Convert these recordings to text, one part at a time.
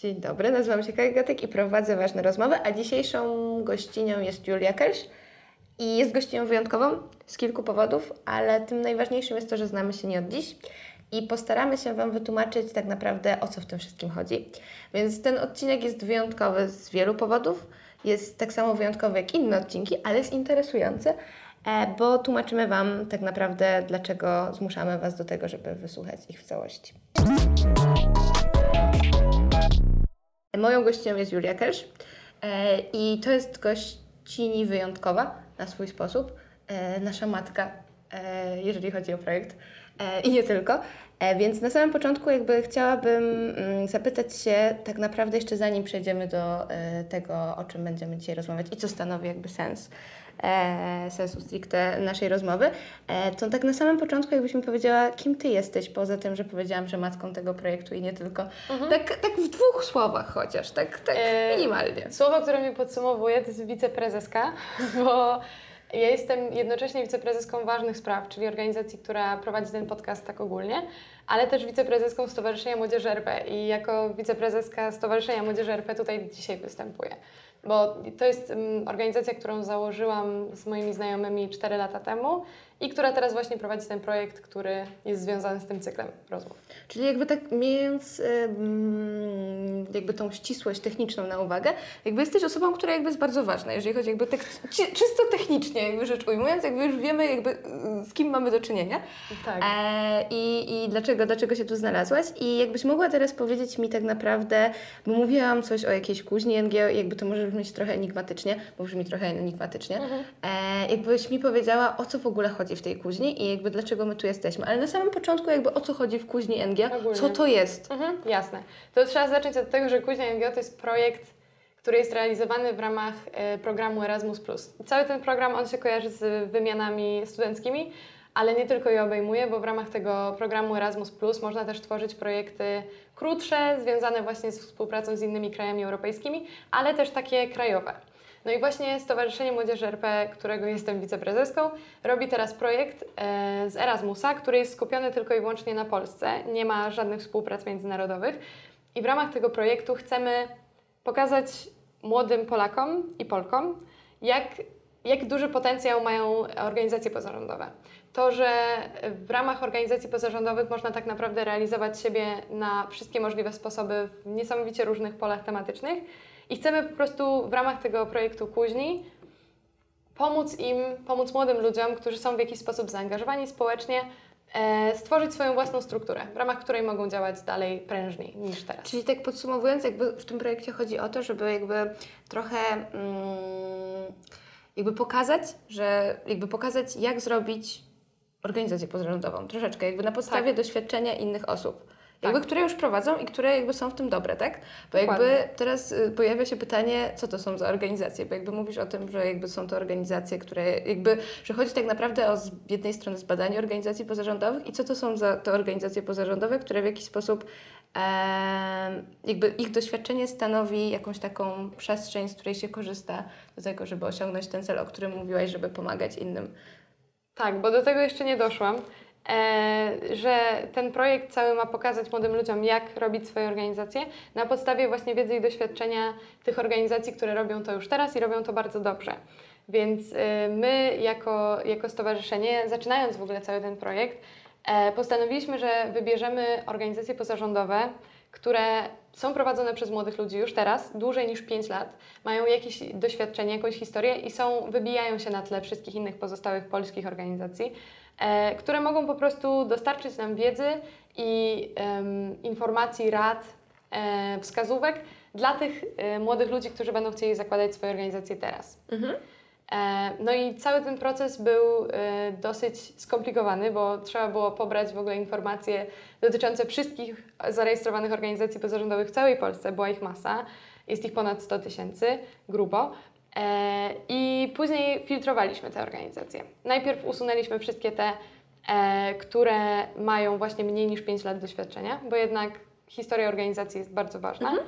Dzień dobry, nazywam się Kaja Gatek i prowadzę ważne rozmowy, a dzisiejszą gościnią jest Julia Kelś i jest gościnią wyjątkową z kilku powodów, ale tym najważniejszym jest to, że znamy się nie od dziś i postaramy się Wam wytłumaczyć tak naprawdę o co w tym wszystkim chodzi. Więc ten odcinek jest wyjątkowy z wielu powodów, jest tak samo wyjątkowy jak inne odcinki, ale jest interesujący, e, bo tłumaczymy Wam tak naprawdę, dlaczego zmuszamy Was do tego, żeby wysłuchać ich w całości. Moją gościnią jest Julia Kelsz e, i to jest gościni wyjątkowa na swój sposób. E, nasza matka, e, jeżeli chodzi o projekt i nie tylko. Więc na samym początku jakby chciałabym mm, zapytać się tak naprawdę jeszcze zanim przejdziemy do tego, o czym będziemy dzisiaj rozmawiać i co stanowi jakby sens e, sensu stricte naszej rozmowy, e, to tak na samym początku jakbyś mi powiedziała, kim Ty jesteś, poza tym, że powiedziałam, że matką tego projektu i nie tylko. Mhm. Tak, tak w dwóch słowach chociaż, tak, tak e, minimalnie. Słowo, które mnie podsumowuje, to jest wiceprezeska, bo ja jestem jednocześnie wiceprezeską ważnych spraw, czyli organizacji, która prowadzi ten podcast tak ogólnie, ale też wiceprezeską Stowarzyszenia Młodzieży RP i jako wiceprezeska Stowarzyszenia Młodzieży RP tutaj dzisiaj występuję bo to jest um, organizacja, którą założyłam z moimi znajomymi 4 lata temu i która teraz właśnie prowadzi ten projekt, który jest związany z tym cyklem rozmów. Czyli jakby tak mając jakby tą ścisłość techniczną na uwagę, jakby jesteś osobą, która jakby jest bardzo ważna, jeżeli chodzi jakby tak czysto technicznie jakby rzecz ujmując, jakby już wiemy jakby z kim mamy do czynienia tak. E, i, i dlaczego, dlaczego się tu znalazłaś i jakbyś mogła teraz powiedzieć mi tak naprawdę, bo mówiłam coś o jakiejś kuźni NG, jakby to może brzmieć trochę enigmatycznie, bo brzmi trochę enigmatycznie, mhm. e, jakbyś mi powiedziała o co w ogóle chodzi w tej kuźni i jakby dlaczego my tu jesteśmy. Ale na samym początku jakby o co chodzi w kuźni NG, Ogólnie. co to jest. Mhm, jasne. To trzeba zacząć od tego, że kuźnia NG to jest projekt, który jest realizowany w ramach e, programu Erasmus+. Cały ten program, on się kojarzy z wymianami studenckimi, ale nie tylko je obejmuje, bo w ramach tego programu Erasmus Plus można też tworzyć projekty krótsze, związane właśnie z współpracą z innymi krajami europejskimi, ale też takie krajowe. No i właśnie Stowarzyszenie Młodzieży RP, którego jestem wiceprezeską, robi teraz projekt e, z Erasmusa, który jest skupiony tylko i wyłącznie na Polsce. Nie ma żadnych współprac międzynarodowych. I w ramach tego projektu chcemy pokazać młodym Polakom i Polkom, jak, jak duży potencjał mają organizacje pozarządowe. To, że w ramach organizacji pozarządowych można tak naprawdę realizować siebie na wszystkie możliwe sposoby w niesamowicie różnych polach tematycznych i chcemy po prostu w ramach tego projektu Kuźni pomóc im, pomóc młodym ludziom, którzy są w jakiś sposób zaangażowani społecznie, e, stworzyć swoją własną strukturę, w ramach której mogą działać dalej prężniej niż teraz. Czyli tak podsumowując, jakby w tym projekcie chodzi o to, żeby jakby trochę mm, jakby pokazać, że jakby pokazać jak zrobić organizację pozarządową, troszeczkę jakby na podstawie tak. doświadczenia innych osób. Jakby, tak. które już prowadzą i które jakby są w tym dobre, tak? Bo Dokładnie. jakby teraz y, pojawia się pytanie, co to są za organizacje? Bo jakby mówisz o tym, że jakby są to organizacje, które jakby, że chodzi tak naprawdę o z jednej strony zbadanie organizacji pozarządowych i co to są za te organizacje pozarządowe, które w jakiś sposób e, jakby ich doświadczenie stanowi jakąś taką przestrzeń, z której się korzysta do tego, żeby osiągnąć ten cel, o którym mówiłaś, żeby pomagać innym. Tak, bo do tego jeszcze nie doszłam. E, że ten projekt cały ma pokazać młodym ludziom, jak robić swoje organizacje na podstawie właśnie wiedzy i doświadczenia tych organizacji, które robią to już teraz i robią to bardzo dobrze. Więc e, my, jako, jako stowarzyszenie, zaczynając w ogóle cały ten projekt, e, postanowiliśmy, że wybierzemy organizacje pozarządowe, które są prowadzone przez młodych ludzi już teraz, dłużej niż 5 lat, mają jakieś doświadczenie, jakąś historię i są, wybijają się na tle wszystkich innych pozostałych polskich organizacji. E, które mogą po prostu dostarczyć nam wiedzy i informacji, rad, e, wskazówek dla tych e, młodych ludzi, którzy będą chcieli zakładać swoje organizacje teraz. Mhm. No i cały ten proces był dosyć skomplikowany, bo trzeba było pobrać w ogóle informacje dotyczące wszystkich zarejestrowanych organizacji pozarządowych w całej Polsce, była ich masa, jest ich ponad 100 tysięcy grubo. E, I później filtrowaliśmy te organizacje. Najpierw usunęliśmy wszystkie te, e, które mają właśnie mniej niż 5 lat doświadczenia, bo jednak historia organizacji jest bardzo ważna. Mhm.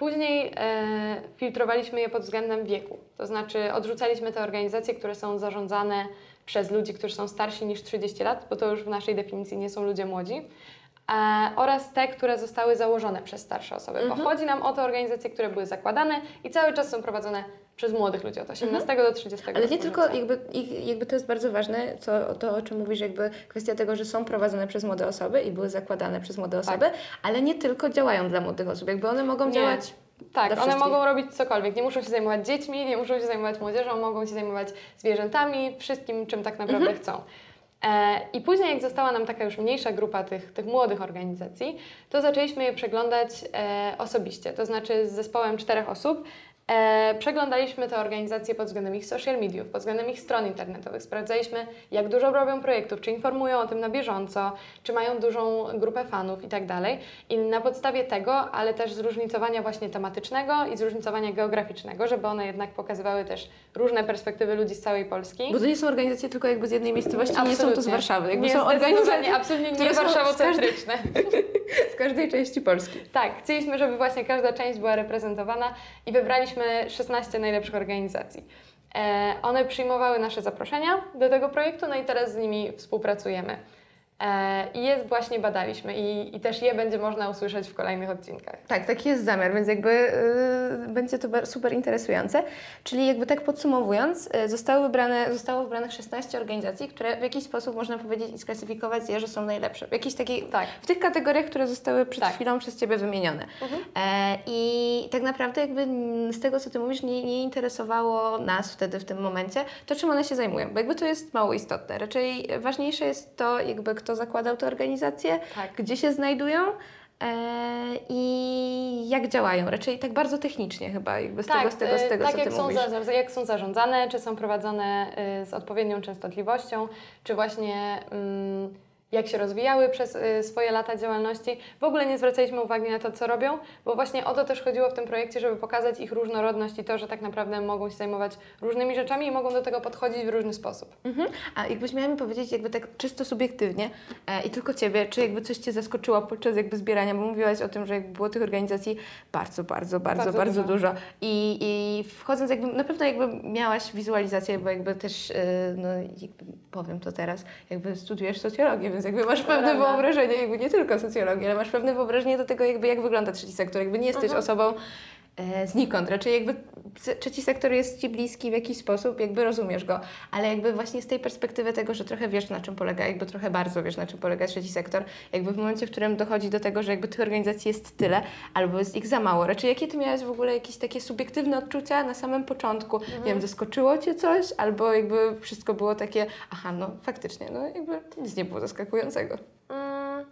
Później e, filtrowaliśmy je pod względem wieku, to znaczy odrzucaliśmy te organizacje, które są zarządzane przez ludzi, którzy są starsi niż 30 lat, bo to już w naszej definicji nie są ludzie młodzi, oraz te, które zostały założone przez starsze osoby. Mhm. Bo chodzi nam o te organizacje, które były zakładane i cały czas są prowadzone przez młodych ludzi od 18 do 30 Mhm. Ale nie tylko, jakby, jakby to jest bardzo ważne, co, to o czym mówisz, jakby kwestia tego, że są prowadzone przez młode osoby i były zakładane przez młode osoby, ale nie tylko działają dla młodych osób, jakby one mogą Nie. działać Tak, one mogą robić cokolwiek. Nie muszą się zajmować dziećmi, nie muszą się zajmować młodzieżą, mogą się zajmować zwierzętami, wszystkim, czym tak naprawdę Mhm. chcą. E, I później, jak została nam taka już mniejsza grupa tych, tych młodych organizacji, to zaczęliśmy je przeglądać e, osobiście, to znaczy z zespołem czterech osób. E, przeglądaliśmy te organizacje pod względem ich social mediów, pod względem ich stron internetowych. Sprawdzaliśmy, jak dużo robią projektów, czy informują o tym na bieżąco, czy mają dużą grupę fanów i tak. I na podstawie tego, ale też zróżnicowania właśnie tematycznego i zróżnicowania geograficznego, żeby one jednak pokazywały też różne perspektywy ludzi z całej Polski. Bo to nie są organizacje tylko jakby z jednej miejscowości, nie są to z Absolutnie. Warszawy. Jakby nie, są organizacje absolutnie nie są z warszawocentryczne. z każdej części Polski. Tak, chcieliśmy, żeby właśnie każda część była reprezentowana i wybraliśmy 16 najlepszych organizacji. E, one przyjmowały nasze zaproszenia do tego projektu, no i teraz z nimi współpracujemy. E, I je właśnie badaliśmy i, i też je będzie można usłyszeć w kolejnych odcinkach. Tak, taki jest zamiar, więc jakby y, będzie to super interesujące. Czyli jakby tak podsumowując, y, zostały wybrane, zostało wybranych 16 organizacji, które w jakiś sposób można powiedzieć i sklasyfikować je, że są najlepsze. W jakiejś takiej, Tak. w tych kategoriach, które zostały przed Tak. chwilą przez Ciebie wymienione. E, I tak naprawdę jakby z tego, co Ty mówisz, nie, nie interesowało nas wtedy w tym momencie to, czym one się zajmują, bo jakby to jest mało istotne. Raczej ważniejsze jest to, jakby kto zakładał tę organizację, Tak. gdzie się znajdują e, i jak działają. Raczej tak bardzo technicznie chyba, jakby z tego, z tego, z e, tego tak co jak Ty są, mówisz. za, jak są zarządzane, czy są prowadzone y, z odpowiednią częstotliwością, czy właśnie mm, jak się rozwijały przez y, swoje lata działalności. W ogóle nie zwracaliśmy uwagi na to, co robią, bo właśnie o to też chodziło w tym projekcie, żeby pokazać ich różnorodność i to, że tak naprawdę mogą się zajmować różnymi rzeczami i mogą do tego podchodzić w różny sposób. Mhm. A jakbyś miała mi powiedzieć, jakby tak czysto subiektywnie e, i tylko Ciebie, czy jakby coś Cię zaskoczyło podczas jakby zbierania, bo mówiłaś o tym, że jakby było tych organizacji bardzo, bardzo, bardzo, bardzo, Bardzo dużo. dużo. I, I wchodząc jakby, na pewno jakby miałaś wizualizację, bo jakby też, e, no jakby powiem to teraz, jakby studiujesz socjologię, więc jakby masz pewne prawda. wyobrażenie, jakby nie tylko socjologię, ale masz pewne wyobrażenie do tego jakby jak wygląda trzeci sektor, jakby nie jesteś Mhm. osobą znikąd. Raczej jakby trzeci sektor jest Ci bliski w jakiś sposób, jakby rozumiesz go, ale jakby właśnie z tej perspektywy tego, że trochę wiesz na czym polega, jakby trochę bardzo wiesz na czym polega trzeci sektor, jakby w momencie, w którym dochodzi do tego, że jakby tych organizacji jest tyle, albo jest ich za mało. Raczej jakie Ty miałaś w ogóle jakieś takie subiektywne odczucia na samym początku? Nie wiem, zaskoczyło Cię coś, albo jakby wszystko było takie, aha, no faktycznie, no jakby nic nie było zaskakującego. Mm,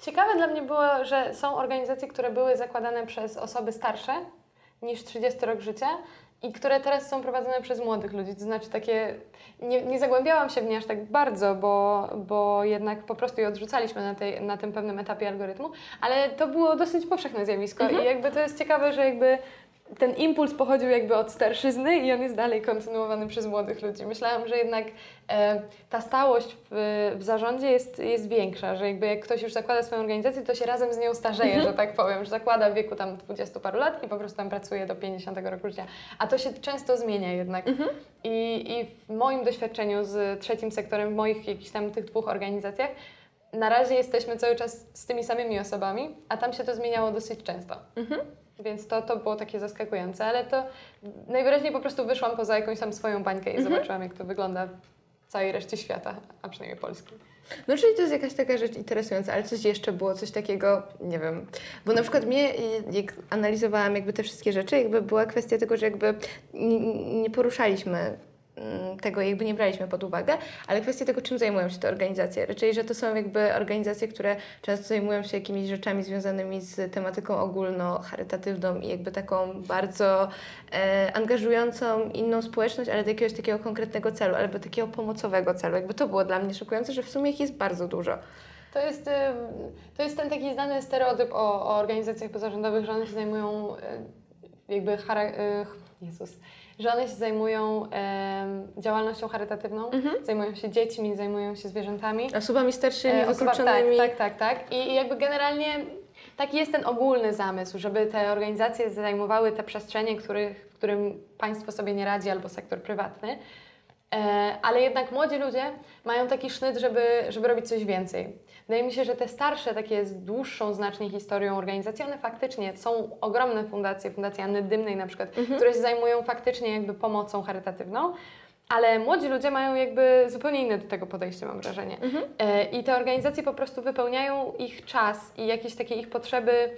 Ciekawe dla mnie było, że są organizacje, które były zakładane przez osoby starsze niż 30 rok życia i które teraz są prowadzone przez młodych ludzi. To znaczy takie, nie, nie zagłębiałam się w nie aż tak bardzo, bo, bo jednak po prostu je odrzucaliśmy na, tej, na tym pewnym etapie algorytmu, ale to było dosyć powszechne zjawisko i jakby to jest ciekawe, że jakby ten impuls pochodził jakby od starszyzny i on jest dalej kontynuowany przez młodych ludzi. Myślałam, że jednak e, ta stałość w, w zarządzie jest, jest większa, że jakby jak ktoś już zakłada swoją organizację, to się razem z nią starzeje, że tak powiem, że zakłada w wieku tam 20 paru lat i po prostu tam pracuje do 50 roku życia. A to się często zmienia jednak. I, I w moim doświadczeniu z trzecim sektorem, w moich jakichś tam tych dwóch organizacjach, na razie jesteśmy cały czas z tymi samymi osobami, a tam się to zmieniało dosyć często. Więc to, to było takie zaskakujące, ale to najwyraźniej po prostu wyszłam poza jakąś tam swoją bańkę i zobaczyłam, jak to wygląda w całej reszcie świata, a przynajmniej Polski. No czyli to jest jakaś taka rzecz interesująca, ale coś jeszcze było, coś takiego, nie wiem, bo na przykład mnie, jak analizowałam jakby te wszystkie rzeczy, jakby była kwestia tego, że jakby nie, poruszaliśmy tego, jakby nie braliśmy pod uwagę, ale kwestia tego, czym zajmują się te organizacje. Raczej, że to są jakby organizacje, które często zajmują się jakimiś rzeczami związanymi z tematyką ogólno-charytatywną i jakby taką bardzo e, angażującą inną społeczność, ale do jakiegoś takiego konkretnego celu, albo takiego pomocowego celu. Jakby to było dla mnie szokujące, że w sumie ich jest bardzo dużo. To jest, ym, to jest ten taki znany stereotyp o, o organizacjach pozarządowych, że one się zajmują y, jakby chara- y, Jezus, że one się zajmują em, działalnością charytatywną, zajmują się dziećmi, zajmują się zwierzętami. Osobami starszymi, E, osoba-. Tak, tak, tak, tak. I, I jakby generalnie taki jest ten ogólny zamysł, żeby te organizacje zajmowały te przestrzenie, których, w którym państwo sobie nie radzi albo sektor prywatny. E, ale jednak młodzi ludzie mają taki sznyt, żeby, żeby robić coś więcej. Wydaje mi się, że te starsze, takie z dłuższą znacznie historią organizacji, one faktycznie są ogromne fundacje, Fundacja Anny Dymnej na przykład, które się zajmują faktycznie jakby pomocą charytatywną. Ale młodzi ludzie mają jakby zupełnie inne do tego podejście, mam wrażenie. E, I te organizacje po prostu wypełniają ich czas i jakieś takie ich potrzeby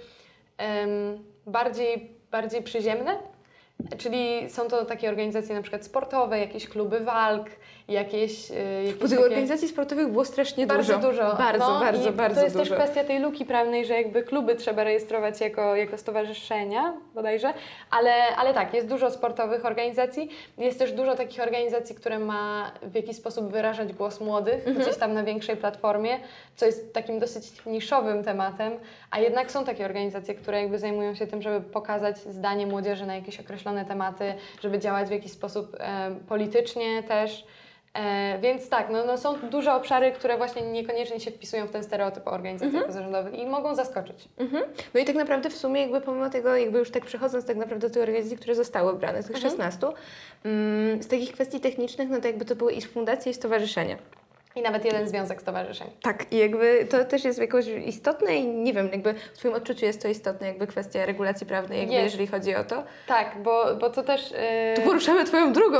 bardziej, bardziej przyziemne. Czyli są to takie organizacje na przykład sportowe, jakieś kluby walk, jakieś, y, jakieś Bo tych takie... organizacji sportowych było strasznie Bardzo dużo. dużo. Bardzo, no, bardzo, bardzo To jest dużo. też kwestia tej luki prawnej, że jakby kluby trzeba rejestrować jako, jako stowarzyszenia bodajże, ale, ale tak, jest dużo sportowych organizacji, jest też dużo takich organizacji, które ma w jakiś sposób wyrażać głos młodych, Mhm. gdzieś tam na większej platformie, co jest takim dosyć niszowym tematem, a jednak są takie organizacje, które jakby zajmują się tym, żeby pokazać zdanie młodzieży na jakieś określone tematy, żeby działać w jakiś sposób e, politycznie też. E, więc tak, no, no są duże obszary, które właśnie niekoniecznie się wpisują w ten stereotyp o organizacjach Mhm. pozarządowych i mogą zaskoczyć. Mhm. No i tak naprawdę w sumie jakby pomimo tego, jakby już tak przechodząc tak naprawdę do tych organizacji, które zostały wybrane, tych 16, mm, z takich kwestii technicznych, no to jakby to były i fundacje, i stowarzyszenia. I nawet jeden związek stowarzyszeń. Tak, i jakby to też jest jakoś istotne i nie wiem, jakby w Twoim odczuciu jest to istotne, jakby kwestia regulacji prawnej, jakby Jest. jeżeli chodzi o to. Tak, bo, bo to też... e, Tu poruszamy Twoją drugą,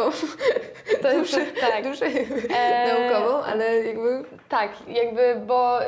to już, duszę, tak, duszę E, naukową, ale jakby... tak, jakby, bo y,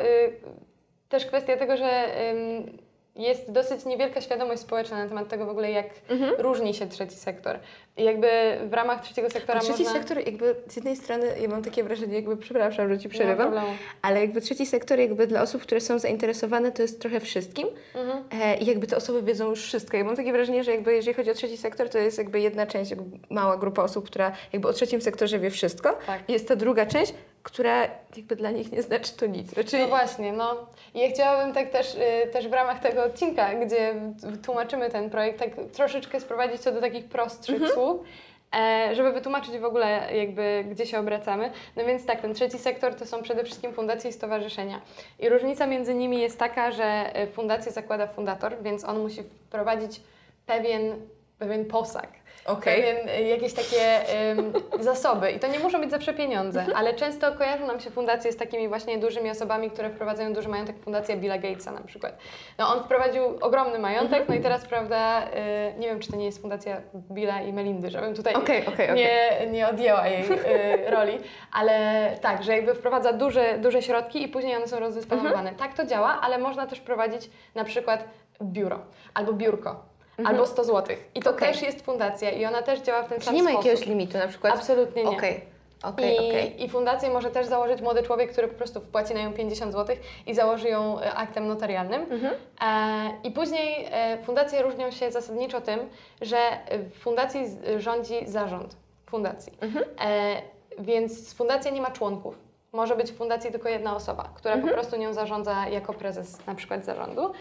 też kwestia tego, że ym, jest dosyć niewielka świadomość społeczna na temat tego w ogóle, jak Mhm. różni się trzeci sektor. I jakby w ramach trzeciego sektora trzeci można... sektor jakby z jednej strony, ja mam takie wrażenie, jakby przepraszam, że Ci przerywam, problemu. ale jakby trzeci sektor jakby dla osób, które są zainteresowane, to jest trochę wszystkim Mhm. e, i jakby te osoby wiedzą już wszystko. Ja mam takie wrażenie, że jakby jeżeli chodzi o trzeci sektor, to jest jakby jedna część, jakby mała grupa osób, która jakby o trzecim sektorze wie wszystko. Tak. Jest ta druga część, która jakby dla nich nie znaczy to nic. Znaczy, No właśnie, no. I ja chciałabym tak też, y, też w ramach tego odcinka, gdzie tłumaczymy ten projekt, tak troszeczkę sprowadzić to do takich prostszych Mhm. słów, e, żeby wytłumaczyć w ogóle jakby gdzie się obracamy. No więc tak, ten trzeci sektor to są przede wszystkim fundacje i stowarzyszenia. I różnica między nimi jest taka, że y, fundację zakłada fundator, więc on musi wprowadzić pewien, pewien posag. Okej. Pewien, y, jakieś takie zasoby. I to nie muszą być zawsze pieniądze, ale często kojarzą nam się fundacje z takimi właśnie dużymi osobami, które wprowadzają duży majątek. Fundacja Billa Gatesa na przykład. No on wprowadził ogromny majątek, no i teraz, prawda, y, nie wiem, czy to nie jest fundacja Billa i Melindy, żebym tutaj okej, okej. nie, nie odjęła jej y, roli, ale tak, że jakby wprowadza duże, duże środki i później one są rozdysponowane. Tak to działa, ale można też prowadzić na przykład biuro albo biurko. Albo 100 zł. I to Okej. też jest fundacja i ona też działa w ten Czy sam nie ma sposób. jakiegoś limitu na przykład? Absolutnie nie. Okej, okej, I, okej. I fundację może też założyć młody człowiek, który po prostu wpłaci na nią 50 zł i założy ją e, aktem notarialnym. Mhm. E, I później e, fundacje różnią się zasadniczo tym, że w fundacji rządzi zarząd fundacji. Mhm. E, więc fundacja nie ma członków. Może być w fundacji tylko jedna osoba, która Mhm. po prostu nią zarządza jako prezes na przykład zarządu.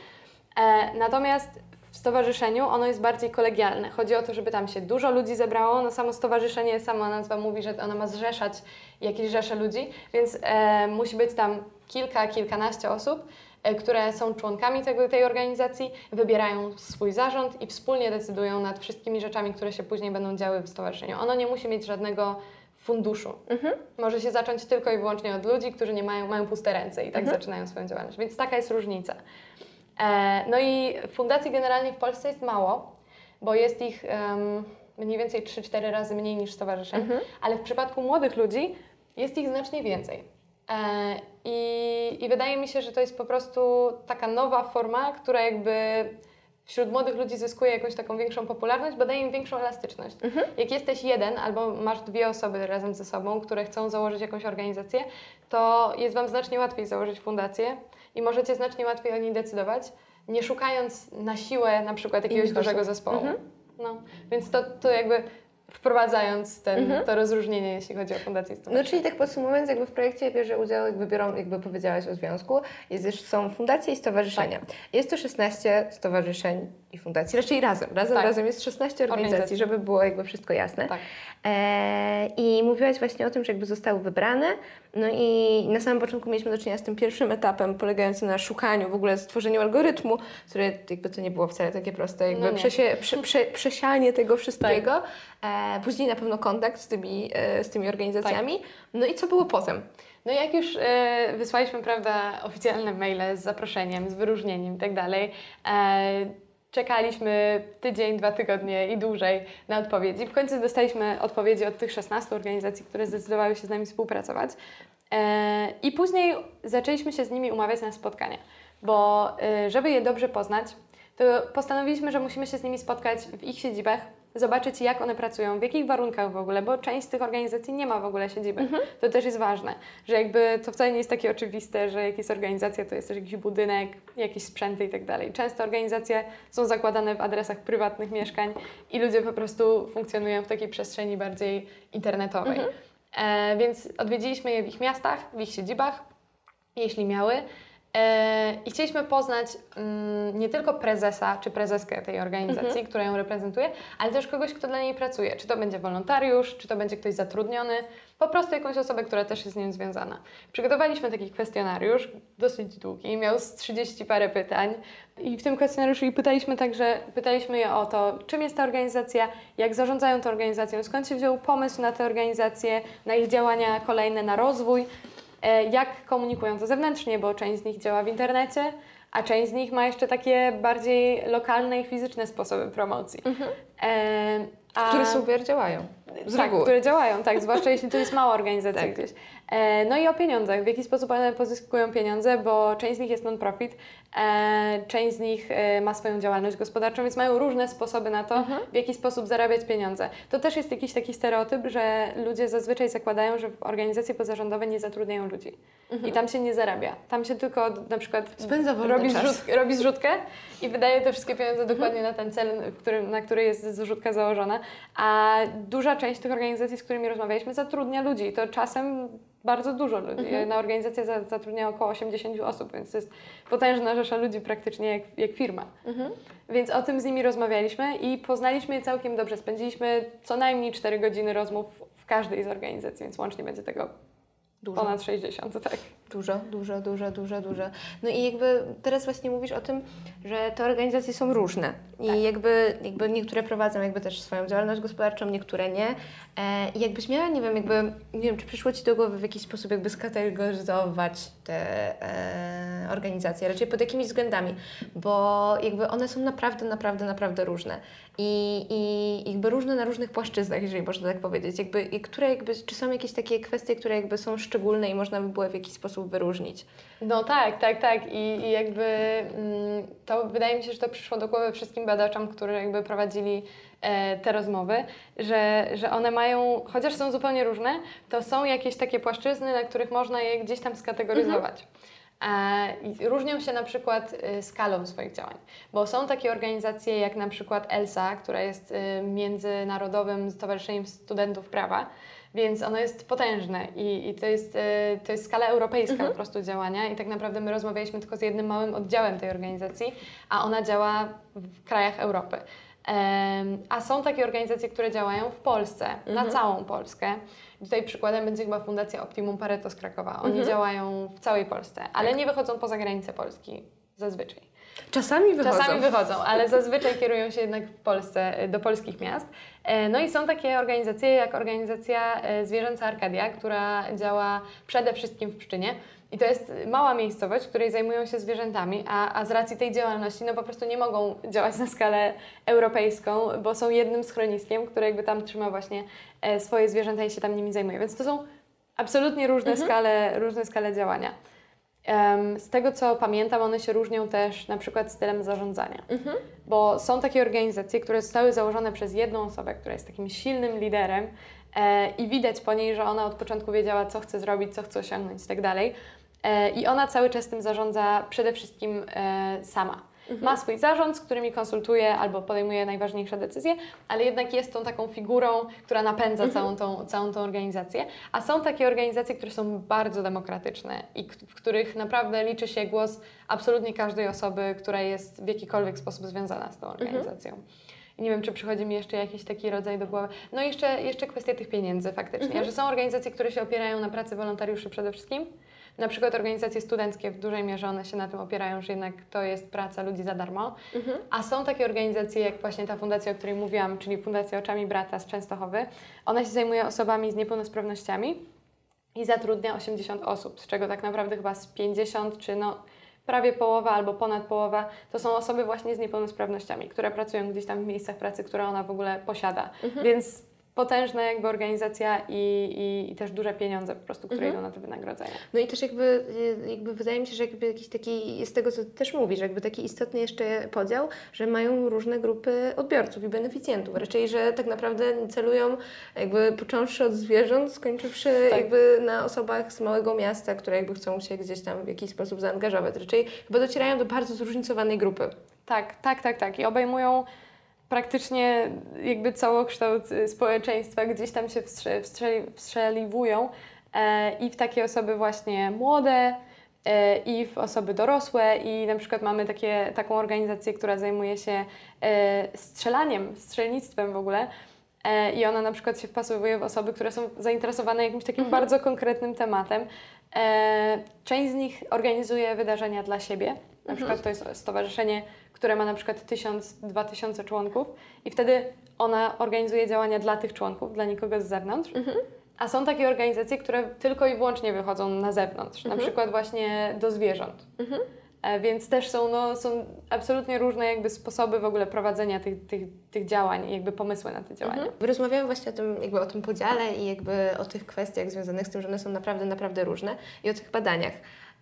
E, natomiast w stowarzyszeniu ono jest bardziej kolegialne. Chodzi o to, żeby tam się dużo ludzi zebrało. No samo stowarzyszenie, sama nazwa mówi, że ono ma zrzeszać jakieś rzesze ludzi, więc e, musi być tam kilka, kilkanaście osób, e, które są członkami tego, tej organizacji, wybierają swój zarząd i wspólnie decydują nad wszystkimi rzeczami, które się później będą działy w stowarzyszeniu. Ono nie musi mieć żadnego funduszu. Może się zacząć tylko i wyłącznie od ludzi, którzy nie mają, mają puste ręce i tak zaczynają swoją działalność. Więc taka jest różnica. E, no i fundacji generalnie w Polsce jest mało, bo jest ich em, mniej więcej 3-4 razy mniej niż stowarzyszeń, ale w przypadku młodych ludzi jest ich znacznie więcej. E, i, I wydaje mi się, że to jest po prostu taka nowa forma, która jakby wśród młodych ludzi zyskuje jakąś taką większą popularność, bo daje im większą elastyczność. Jak jesteś jeden albo masz dwie osoby razem ze sobą, które chcą założyć jakąś organizację, to jest Wam znacznie łatwiej założyć fundację i możecie znacznie łatwiej o niej decydować, nie szukając na siłę na przykład jakiegoś Innych dużego osób. zespołu. No, więc to, to jakby wprowadzając ten, to rozróżnienie, jeśli chodzi o fundację No stowarzyszeń. czyli tak podsumowując, jakby w projekcie bierze udział, jakby biorą, jakby powiedziałaś o związku, jest, są fundacje i stowarzyszenia. Jest to 16 stowarzyszeń i fundacji, raczej razem, razem, Tak. razem jest 16 organizacji, Organizacji. żeby było jakby wszystko jasne. Tak. E, I mówiłaś właśnie o tym, że jakby zostały wybrane, no i na samym początku mieliśmy do czynienia z tym pierwszym etapem polegającym na szukaniu, w ogóle stworzeniu algorytmu, które jakby to nie było wcale takie proste, jakby No przesie, prze, prze, przesianie tego wszystkiego. E, później na pewno kontakt z tymi, e, z tymi organizacjami. No i co było potem? No jak już e, wysłaliśmy, prawda, oficjalne maile z zaproszeniem, z wyróżnieniem i tak dalej, e, czekaliśmy tydzień, dwa tygodnie i dłużej na odpowiedzi. W końcu dostaliśmy odpowiedzi od tych 16 organizacji, które zdecydowały się z nami współpracować. E, I później zaczęliśmy się z nimi umawiać na spotkania, bo e, żeby je dobrze poznać, to postanowiliśmy, że musimy się z nimi spotkać w ich siedzibach, zobaczyć jak one pracują, w jakich warunkach w ogóle, bo część z tych organizacji nie ma w ogóle siedziby. To też jest ważne, że jakby to wcale nie jest takie oczywiste, że jak jest organizacja, to jest też jakiś budynek, jakieś sprzęty i tak dalej. Często organizacje są zakładane w adresach prywatnych mieszkań i ludzie po prostu funkcjonują w takiej przestrzeni bardziej internetowej. E, więc odwiedziliśmy je w ich miastach, w ich siedzibach, jeśli miały. E, I chcieliśmy poznać mm, nie tylko prezesa czy prezeskę tej organizacji, która ją reprezentuje, ale też kogoś, kto dla niej pracuje. Czy to będzie wolontariusz, czy to będzie ktoś zatrudniony, po prostu jakąś osobę, która też jest z nim związana. Przygotowaliśmy taki kwestionariusz, dosyć długi, miał z 30 parę pytań i w tym kwestionariuszu i pytaliśmy także, pytaliśmy je o to, czym jest ta organizacja, jak zarządzają tą organizacją, skąd się wziął pomysł na tę organizację, na ich działania kolejne, na rozwój, jak komunikują to zewnętrznie, bo część z nich działa w internecie, a część z nich ma jeszcze takie bardziej lokalne i fizyczne sposoby promocji. E, a- Które super działają. Z tak, reguły. które działają, tak, zwłaszcza jeśli to jest mała organizacja Tak. gdzieś. E, no i o pieniądzach, w jaki sposób one pozyskują pieniądze, bo część z nich jest non-profit, e, część z nich e, ma swoją działalność gospodarczą, więc mają różne sposoby na to, Mhm. w jaki sposób zarabiać pieniądze. To też jest jakiś taki stereotyp, że ludzie zazwyczaj zakładają, że organizacje pozarządowe nie zatrudniają ludzi i tam się nie zarabia. Tam się tylko na przykład Mhm. Robi, zrzut, robi zrzutkę i wydaje te wszystkie pieniądze dokładnie na ten cel, który, na który jest zrzutka założona. A duża część tych organizacji, z którymi rozmawialiśmy, zatrudnia ludzi. To czasem bardzo dużo ludzi. Jedna organizacja za- zatrudnia około 80 osób, więc to jest potężna rzesza ludzi praktycznie jak, jak firma. Więc o tym z nimi rozmawialiśmy i poznaliśmy je całkiem dobrze. Spędziliśmy co najmniej 4 godziny rozmów w każdej z organizacji, więc łącznie będzie tego Dużo. ponad 60, tak. Dużo, dużo, dużo, dużo, dużo. No i jakby teraz właśnie mówisz o tym, że te organizacje są różne i Tak. jakby, jakby niektóre prowadzą jakby też swoją działalność gospodarczą, niektóre nie. E, I jakbyś miała, nie wiem, jakby, nie wiem, czy przyszło Ci do głowy w jakiś sposób jakby skategoryzować te e, organizacje, raczej pod jakimiś względami, bo jakby one są naprawdę, naprawdę, naprawdę różne i, i jakby różne na różnych płaszczyznach, jeżeli można tak powiedzieć. Jakby, i które jakby, czy są jakieś takie kwestie, które jakby są szczególne i można by było w jakiś sposób wyróżnić? No tak, tak, tak. I, i jakby mm, to wydaje mi się, że to przyszło do głowy wszystkim badaczom, którzy jakby prowadzili e, te rozmowy, że, że one mają, chociaż są zupełnie różne, to są jakieś takie płaszczyzny, na których można je gdzieś tam skategoryzować. E, i różnią się na przykład e, skalą swoich działań, bo są takie organizacje jak na przykład ELSA, która jest e, Międzynarodowym Stowarzyszeniem Studentów Prawa, więc ono jest potężne i, i to, jest, e, to jest skala europejska po prostu działania i tak naprawdę my rozmawialiśmy tylko z jednym małym oddziałem tej organizacji, a ona działa w krajach Europy. A są takie organizacje, które działają w Polsce, na całą Polskę. Tutaj przykładem będzie chyba Fundacja Optimum Pareto z Krakowa. Oni działają w całej Polsce, ale nie wychodzą poza granice Polski zazwyczaj. Czasami wychodzą. Czasami wychodzą, ale zazwyczaj kierują się jednak w Polsce, do polskich miast. E, No i są takie organizacje jak organizacja e, Zwierzęca Arkadia, która działa przede wszystkim w Pszczynie. I to jest mała miejscowość, w której zajmują się zwierzętami, a, a z racji tej działalności no po prostu nie mogą działać na skalę europejską, bo są jednym schroniskiem, które jakby tam trzyma właśnie e, swoje zwierzęta i się tam nimi zajmuje. Więc to są absolutnie różne, skale, różne skale działania. Z tego co pamiętam, one się różnią też na przykład stylem zarządzania. Bo są takie organizacje, które zostały założone przez jedną osobę, która jest takim silnym liderem e, i widać po niej, że ona od początku wiedziała, co chce zrobić, co chce osiągnąć i tak dalej. E, I ona cały czas tym zarządza przede wszystkim e, sama. Ma swój zarząd, z którymi konsultuje albo podejmuje najważniejsze decyzje, ale jednak jest tą taką figurą, która napędza całą, tą, całą tą organizację. A są takie organizacje, które są bardzo demokratyczne i w których naprawdę liczy się głos absolutnie każdej osoby, która jest w jakikolwiek sposób związana z tą organizacją. I nie wiem, czy przychodzi mi jeszcze jakiś taki rodzaj do głowy. No i jeszcze, jeszcze kwestia tych pieniędzy faktycznie, że są organizacje, które się opierają na pracy wolontariuszy przede wszystkim. Na przykład organizacje studenckie w dużej mierze one się na tym opierają, że jednak to jest praca ludzi za darmo. Mhm. A są takie organizacje jak właśnie ta fundacja, o której mówiłam, czyli Fundacja Oczami Brata z Częstochowy. Ona się zajmuje osobami z niepełnosprawnościami i zatrudnia 80 osób, z czego tak naprawdę chyba z 50 czy no prawie połowa albo ponad połowa to są osoby właśnie z niepełnosprawnościami, które pracują gdzieś tam w miejscach pracy, które ona w ogóle posiada. Więc potężna jakby organizacja i, i, i też duże pieniądze po prostu, które idą na te wynagrodzenia. No i też jakby, y, jakby wydaje mi się, że jakby jakiś taki, z tego co ty też mówisz, jakby taki istotny jeszcze podział, że mają różne grupy odbiorców i beneficjentów. Raczej, że tak naprawdę celują jakby począwszy od zwierząt, skończywszy Tak. jakby na osobach z małego miasta, które jakby chcą się gdzieś tam w jakiś sposób zaangażować. Raczej chyba docierają do bardzo zróżnicowanej grupy. Tak, tak, tak, tak. I obejmują praktycznie jakby całokształt y, społeczeństwa, gdzieś tam się wstrze, wstrzeli, wstrzeliwują e, i w takie osoby właśnie młode, e, i w osoby dorosłe i na przykład mamy takie, taką organizację, która zajmuje się e, strzelaniem, strzelnictwem w ogóle i ona na przykład się wpasowuje w osoby, które są zainteresowane jakimś takim bardzo konkretnym tematem. Część z nich organizuje wydarzenia dla siebie, na przykład to jest stowarzyszenie, które ma na przykład 1000-2000 członków i wtedy ona organizuje działania dla tych członków, dla nikogo z zewnątrz. A są takie organizacje, które tylko i wyłącznie wychodzą na zewnątrz, na przykład właśnie do zwierząt. E, Więc też są, no, są absolutnie różne jakby sposoby w ogóle prowadzenia tych, tych, tych działań i jakby pomysły na te działania. Rozmawiamy właśnie o tym, jakby o tym podziale i jakby o tych kwestiach związanych z tym, że one są naprawdę, naprawdę różne i o tych badaniach.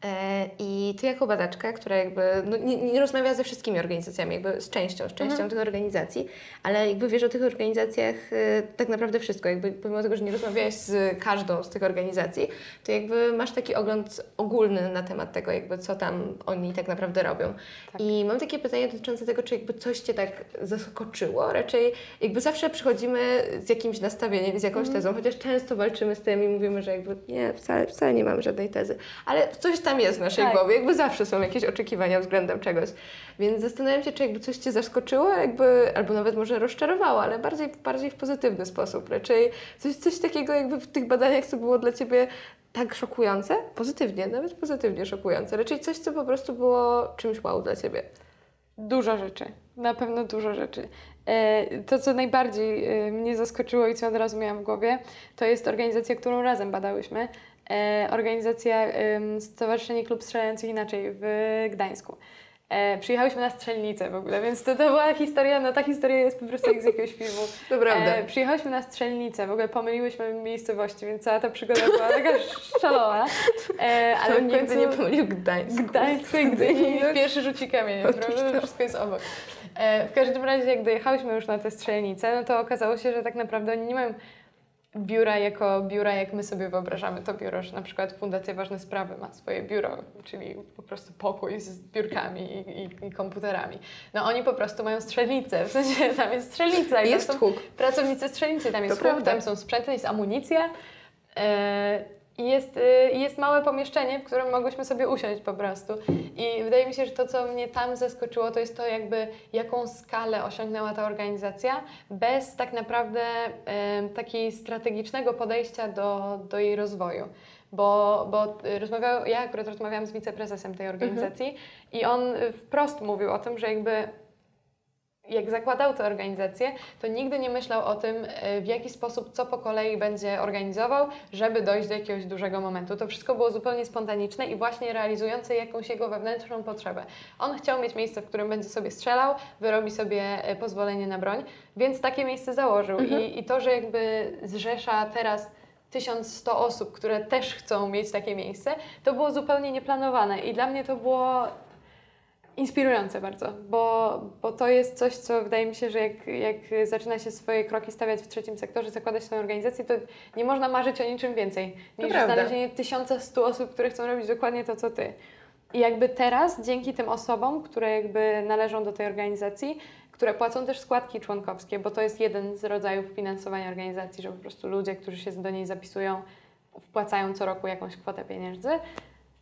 E, I ty jako badaczka, która jakby no, nie, nie rozmawia ze wszystkimi organizacjami, jakby z częścią, z częścią tych organizacji, ale jakby wiesz o tych organizacjach e, tak naprawdę wszystko, jakby pomimo tego, że nie rozmawiałaś z każdą z tych organizacji, to jakby masz taki ogląd ogólny na temat tego, jakby co tam oni tak naprawdę robią. Tak. I mam takie pytanie dotyczące tego, czy jakby coś Cię tak zaskoczyło, raczej jakby zawsze przychodzimy z jakimś nastawieniem, z jakąś tezą, chociaż często walczymy z tym i mówimy, że jakby nie, wcale, wcale nie mamy żadnej tezy, ale coś tam jest w naszej Tak. głowie, jakby zawsze są jakieś oczekiwania względem czegoś. Więc zastanawiam się, czy jakby coś Cię zaskoczyło, jakby, albo nawet może rozczarowało, ale bardziej, bardziej w pozytywny sposób. Raczej coś, coś takiego jakby w tych badaniach, co było dla Ciebie tak szokujące, pozytywnie, nawet pozytywnie szokujące. Raczej coś, co po prostu było czymś wow dla Ciebie. Dużo rzeczy, na pewno dużo rzeczy. E, To, co najbardziej e, mnie zaskoczyło i co od razu miałam w głowie, to jest organizacja, którą razem badałyśmy. E, Organizacja Stowarzyszenie Klub Strzelających Inaczej w Gdańsku. E, Przyjechałyśmy na strzelnicę w ogóle, więc to, to była historia, no ta historia jest po prostu jak z jakiegoś filmu. To prawda. E, przyjechałyśmy na strzelnicę, w ogóle pomyliłyśmy miejscowości, więc cała ta przygoda była taka szalona. E, ale w nigdy nie pomylił Gdańsk. Gdańsk i Gdyni. No, Pierwszy rzuci kamień, prawda? To wszystko jest obok. E, w każdym razie, jak dojechałyśmy już na tę strzelnicę, no to okazało się, że tak naprawdę oni nie mają biura jako biura, jak my sobie wyobrażamy to biuro, że na przykład Fundacja Ważne Sprawy ma swoje biuro, czyli po prostu pokój z biurkami i, i, i komputerami. No oni po prostu mają strzelnicę, w sensie tam jest strzelnica. i Jest huk. Pracownicy strzelnicy, tam jest To huk, prawda. tam są sprzęty, jest amunicja. E, i jest, y, jest małe pomieszczenie, w którym mogłyśmy sobie usiąść po prostu. I wydaje mi się, że to, co mnie tam zaskoczyło, to jest to, jakby jaką skalę osiągnęła ta organizacja, bez tak naprawdę takiego strategicznego podejścia do, do jej rozwoju. Bo, bo y, rozmawiał, ja akurat rozmawiałam z wiceprezesem tej organizacji i on wprost mówił o tym, że jakby jak zakładał tę organizację, to nigdy nie myślał o tym, e, w jaki sposób, co po kolei będzie organizował, żeby dojść do jakiegoś dużego momentu. To wszystko było zupełnie spontaniczne i właśnie realizujące jakąś jego wewnętrzną potrzebę. On chciał mieć miejsce, w którym będzie sobie strzelał, wyrobi sobie e, pozwolenie na broń, więc takie miejsce założył. I, I to, że jakby zrzesza teraz 1100 osób, które też chcą mieć takie miejsce, to było zupełnie nieplanowane i dla mnie to było inspirujące bardzo, bo, bo to jest coś, co wydaje mi się, że jak, jak zaczyna się swoje kroki stawiać w trzecim sektorze, zakładać swoją organizację, to nie można marzyć o niczym więcej niż znalezienie 1100 osób, które chcą robić dokładnie to, co ty. I jakby teraz, dzięki tym osobom, które jakby należą do tej organizacji, które płacą też składki członkowskie, bo to jest jeden z rodzajów finansowania organizacji, że po prostu ludzie, którzy się do niej zapisują, wpłacają co roku jakąś kwotę pieniędzy.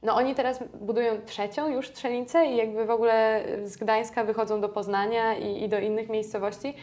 No oni teraz budują trzecią już strzelnicę i jakby w ogóle z Gdańska wychodzą do Poznania i, i do innych miejscowości.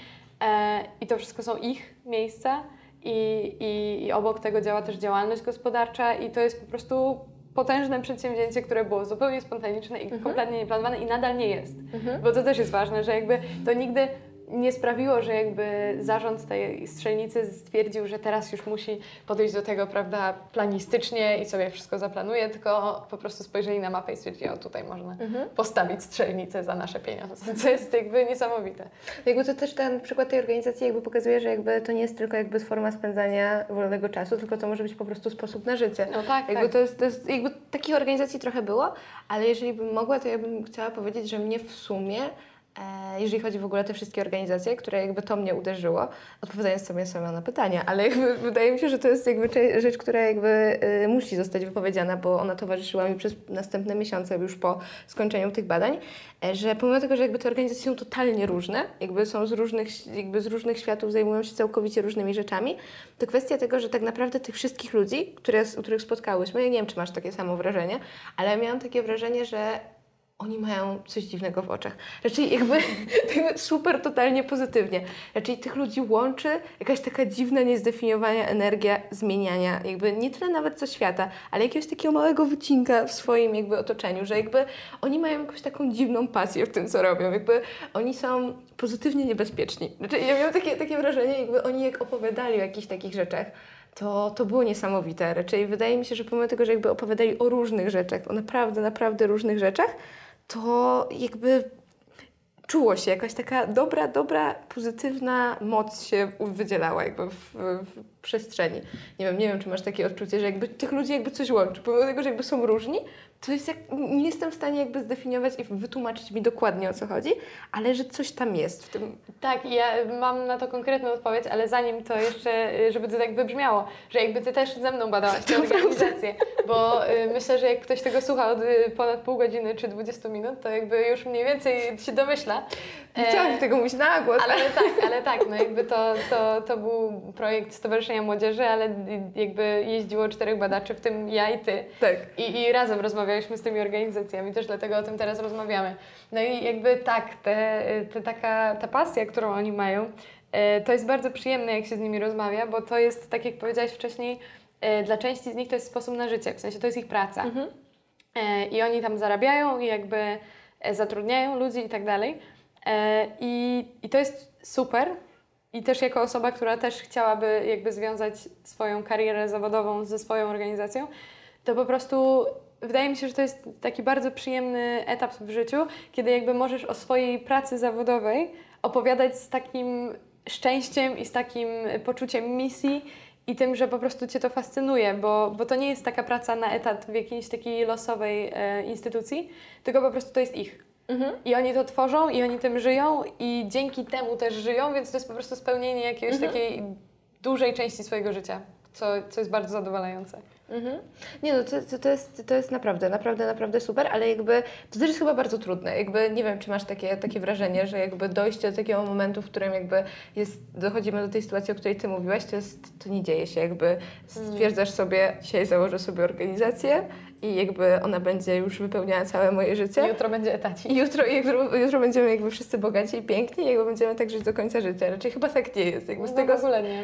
E, i to wszystko są ich miejsca i, i, i obok tego działa też działalność gospodarcza i to jest po prostu potężne przedsięwzięcie, które było zupełnie spontaniczne i kompletnie nieplanowane i nadal nie jest. Bo to też jest ważne, że jakby to nigdy nie sprawiło, że jakby zarząd tej strzelnicy stwierdził, że teraz już musi podejść do tego, prawda, planistycznie i sobie wszystko zaplanuje, tylko po prostu spojrzeli na mapę i stwierdzili, o tutaj można postawić strzelnicę za nasze pieniądze, co jest jakby niesamowite. Jakby to też ten przykład tej organizacji jakby pokazuje, że jakby to nie jest tylko jakby forma spędzania wolnego czasu, tylko to może być po prostu sposób na życie. No tak, Jakby tak. to jest, to jest, jakby takich organizacji trochę było, ale jeżeli bym mogła, to ja bym chciała powiedzieć, że mnie w sumie, jeżeli chodzi w ogóle o te wszystkie organizacje, które jakby to mnie uderzyło, odpowiadając sobie sama na pytania, ale jakby wydaje mi się, że to jest jakby rzecz, która jakby e, musi zostać wypowiedziana, bo ona towarzyszyła mi przez następne miesiące już po skończeniu tych badań, e, że pomimo tego, że jakby te organizacje są totalnie różne, jakby są z różnych, jakby z różnych światów, zajmują się całkowicie różnymi rzeczami, to kwestia tego, że tak naprawdę tych wszystkich ludzi, które, których spotkałyśmy, ja nie wiem, czy masz takie samo wrażenie, ale miałam takie wrażenie, że oni mają coś dziwnego w oczach. Raczej jakby, jakby super totalnie pozytywnie. Raczej tych ludzi łączy jakaś taka dziwna, niezdefiniowana energia zmieniania, jakby nie tyle nawet co świata, ale jakiegoś takiego małego wycinka w swoim jakby otoczeniu, że jakby oni mają jakąś taką dziwną pasję w tym, co robią. Jakby oni są pozytywnie niebezpieczni. Znaczy, ja miałam takie, takie wrażenie, jakby oni jak opowiadali o jakichś takich rzeczach, to, to było niesamowite. Raczej wydaje mi się, że pomimo tego, że jakby opowiadali o różnych rzeczach, o naprawdę, naprawdę różnych rzeczach, to jakby czuło się jakaś taka dobra, dobra, pozytywna moc się wydzielała jakby w, w przestrzeni. Nie wiem, nie wiem, czy masz takie odczucie, że jakby tych ludzi jakby coś łączy. Pomimo tego, że jakby są różni, to jest jak, nie jestem w stanie jakby zdefiniować i wytłumaczyć mi dokładnie o co chodzi, ale że coś tam jest w tym. Tak, ja mam na to konkretną odpowiedź, ale zanim to jeszcze, y, żeby to tak wybrzmiało, że jakby Ty też ze mną badałaś tę organizację, bo y, myślę, że jak ktoś tego słucha od y, ponad pół godziny czy 20 minut, to jakby już mniej więcej się domyśla. Nie E, chciałam tego mówić na głos, ale tak, ale tak, no jakby to, to, to był projekt Stowarzyszenia Młodzieży, ale jakby jeździło czterech badaczy, w tym ja i Ty. tak. I, I razem rozmawialiśmy z tymi organizacjami, też dlatego o tym teraz rozmawiamy. No i jakby tak, te, te taka, ta pasja, którą oni mają, e, to jest bardzo przyjemne, jak się z nimi rozmawia, bo to jest, tak jak powiedziałaś wcześniej, e, dla części z nich to jest sposób na życie, w sensie to jest ich praca. E, I oni tam zarabiają i jakby zatrudniają ludzi i tak dalej. E, I, I to jest super. I też jako osoba, która też chciałaby jakby związać swoją karierę zawodową ze swoją organizacją, to po prostu wydaje mi się, że to jest taki bardzo przyjemny etap w życiu, kiedy jakby możesz o swojej pracy zawodowej opowiadać z takim szczęściem i z takim poczuciem misji i tym, że po prostu Cię to fascynuje, bo, bo to nie jest taka praca na etat w jakiejś takiej losowej e, instytucji, tylko po prostu to jest ich. I oni to tworzą i oni tym żyją i dzięki temu też żyją, więc to jest po prostu spełnienie jakiejś takiej dużej części swojego życia, co, co jest bardzo zadowalające. Mhm. Nie no, to, to, to, jest, to jest naprawdę, naprawdę, naprawdę super, ale jakby to też jest chyba bardzo trudne. Jakby nie wiem, czy masz takie, takie wrażenie, że jakby dojście do takiego momentu, w którym jakby jest, dochodzimy do tej sytuacji, o której Ty mówiłaś, to jest, to nie dzieje się. Jakby stwierdzasz sobie, dzisiaj założę sobie organizację i jakby ona będzie już wypełniała całe moje życie. Jutro będzie etacik. I jutro, jutro, jutro będziemy jakby wszyscy bogaci i piękni i jakby będziemy tak żyć do końca życia. Raczej chyba tak nie jest. Jakby z No tego w ogóle nie.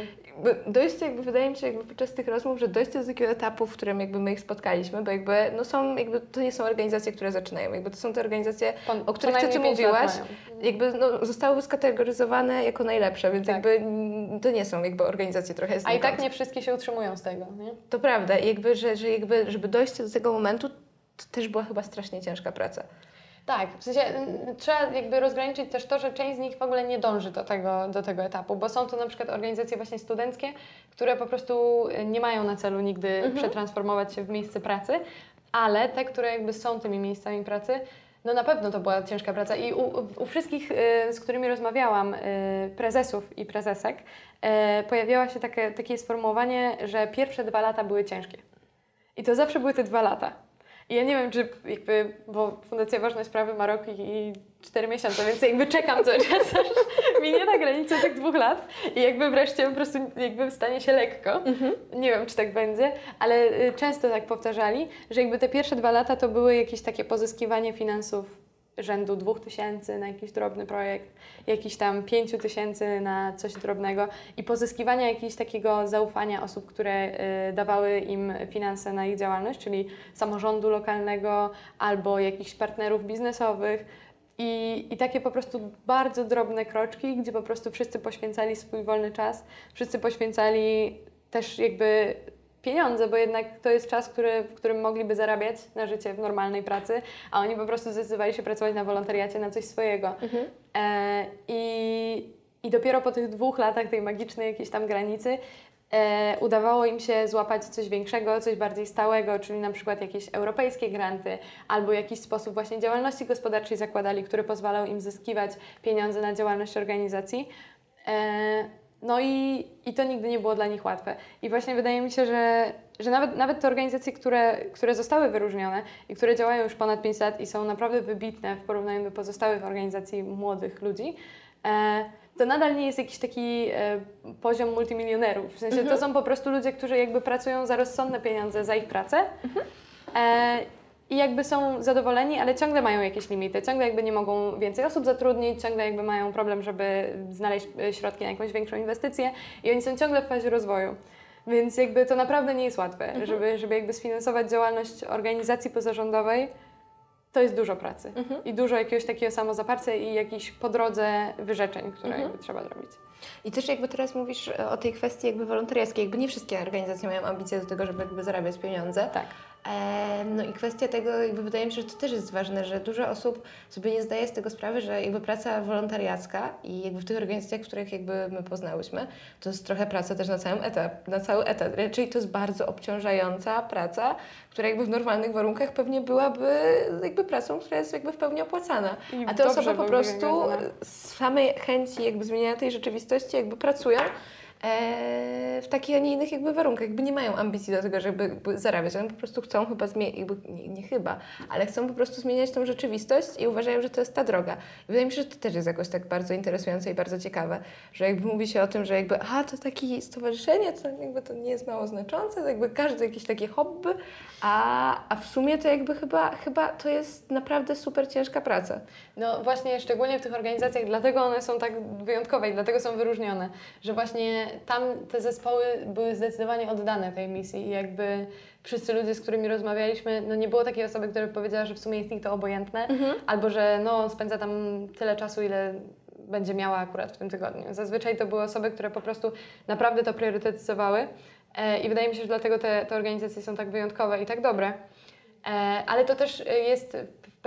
dojście, jakby wydaje mi się, jakby podczas tych rozmów, że dojście do takiego etapu, w którym jakby my ich spotkaliśmy, bo jakby no są, jakby to nie są organizacje, które zaczynają, jakby to są te organizacje, Pon- o których ty, mówiłaś, jakby no, zostały skategoryzowane jako najlepsze, więc Tak. jakby mm, to nie są jakby organizacje trochę A i znikąd. tak nie wszystkie się utrzymują z tego, nie? To prawda, jakby, że, że jakby, żeby dojść do tego momentu, to też była chyba strasznie ciężka praca. Tak, w sensie trzeba jakby rozgraniczyć też to, że część z nich w ogóle nie dąży do tego, do tego etapu, bo są to na przykład organizacje właśnie studenckie, które po prostu y, nie mają na celu nigdy przetransformować się w miejsce pracy, ale te, które jakby są tymi miejscami pracy, no na pewno to była ciężka praca i u, u wszystkich, y, z którymi rozmawiałam, y, prezesów i prezesek, pojawiało się takie, takie sformułowanie, że pierwsze dwa lata były ciężkie. I to zawsze były te dwa lata. I ja nie wiem, czy jakby, bo Fundacja Ważne Sprawy ma rok i, i cztery miesiące, więc jakby czekam cały czas, aż minie ta granica tych dwóch lat i jakby wreszcie po prostu jakby stanie się lekko. Nie wiem, czy tak będzie, ale y, często tak powtarzali, że jakby te pierwsze dwa lata to były jakieś takie pozyskiwanie finansów rzędu 2000 na jakiś drobny projekt, jakiś tam 5000 na coś drobnego i pozyskiwania jakiegoś takiego zaufania osób, które y, dawały im finanse na ich działalność, czyli samorządu lokalnego albo jakichś partnerów biznesowych. I, I takie po prostu bardzo drobne kroczki, gdzie po prostu wszyscy poświęcali swój wolny czas, wszyscy poświęcali też jakby pieniądze, bo jednak to jest czas, który, w którym mogliby zarabiać na życie w normalnej pracy, a oni po prostu zdecydowali się pracować na wolontariacie, na coś swojego. E, i, I dopiero po tych dwóch latach tej magicznej jakiejś tam granicy e, udawało im się złapać coś większego, coś bardziej stałego, czyli na przykład jakieś europejskie granty albo jakiś sposób właśnie działalności gospodarczej zakładali, który pozwalał im zyskiwać pieniądze na działalność organizacji. E, no i, i to nigdy nie było dla nich łatwe. I właśnie wydaje mi się, że, że nawet, nawet te organizacje, które, które zostały wyróżnione i które działają już ponad 5 lat i są naprawdę wybitne w porównaniu do pozostałych organizacji młodych ludzi, e, to nadal nie jest jakiś taki e, poziom multimilionerów. W sensie to są po prostu ludzie, którzy jakby pracują za rozsądne pieniądze za ich pracę. E, i jakby są zadowoleni, ale ciągle mają jakieś limity, ciągle jakby nie mogą więcej osób zatrudnić, ciągle jakby mają problem, żeby znaleźć e, środki na jakąś większą inwestycję i oni są ciągle w fazie rozwoju. Więc jakby to naprawdę nie jest łatwe, Mhm. żeby, żeby jakby sfinansować działalność organizacji pozarządowej, to jest dużo pracy Mhm. i dużo jakiegoś takiego samozaparcia i jakichś po drodze wyrzeczeń, które Mhm. trzeba zrobić. I też jakby teraz mówisz o tej kwestii jakby wolontariackiej, jakby nie wszystkie organizacje mają ambicje do tego, żeby jakby zarabiać pieniądze. Tak. E, no i kwestia tego, jakby wydaje mi się, że to też jest ważne, że dużo osób sobie nie zdaje z tego sprawy, że jakby praca wolontariacka i jakby w tych organizacjach, w których jakby my poznałyśmy, to jest trochę praca też na całym etap, na cały etat. Raczej to jest bardzo obciążająca praca, która jakby w normalnych warunkach pewnie byłaby jakby pracą, która jest jakby w pełni opłacana. I A te osoby po prostu z samej chęci jakby zmieniania tej rzeczywistości jakby pracują w takich, a nie innych jakby warunkach. Jakby nie mają ambicji do tego, żeby zarabiać. One po prostu chcą chyba zmienić, nie, nie chyba, ale chcą po prostu zmieniać tą rzeczywistość i uważają, że to jest ta droga. I wydaje mi się, że to też jest jakoś tak bardzo interesujące i bardzo ciekawe, że jakby mówi się o tym, że jakby a, to takie stowarzyszenie, to jakby to nie jest mało znaczące, to jakby każde jakieś takie hobby, a, a w sumie to jakby chyba, chyba to jest naprawdę super ciężka praca. No właśnie, szczególnie w tych organizacjach, dlatego one są tak wyjątkowe i dlatego są wyróżnione, że właśnie tam te zespoły były zdecydowanie oddane tej misji i jakby wszyscy ludzie, z którymi rozmawialiśmy, no nie było takiej osoby, która by powiedziała, że w sumie jest ich to obojętne, albo że no spędza tam tyle czasu, ile będzie miała akurat w tym tygodniu. Zazwyczaj to były osoby, które po prostu naprawdę to priorytetyzowały e, i wydaje mi się, że dlatego te, te organizacje są tak wyjątkowe i tak dobre. E, Ale to też jest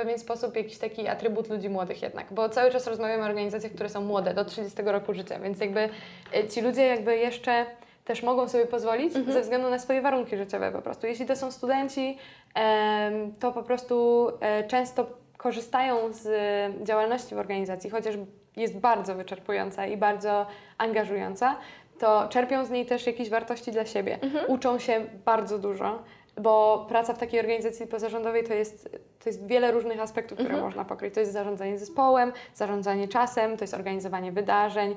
pewien sposób jakiś taki atrybut ludzi młodych jednak, bo cały czas rozmawiamy o organizacjach, które są młode, do 30 roku życia, więc jakby e, ci ludzie jakby jeszcze też mogą sobie pozwolić ze względu na swoje warunki życiowe po prostu. Jeśli to są studenci, to po prostu e, często korzystają z e, działalności w organizacji, chociaż jest bardzo wyczerpująca i bardzo angażująca, to czerpią z niej też jakieś wartości dla siebie. Uczą się bardzo dużo, bo praca w takiej organizacji pozarządowej to jest, to jest wiele różnych aspektów, które można pokryć. To jest zarządzanie zespołem, zarządzanie czasem, to jest organizowanie wydarzeń,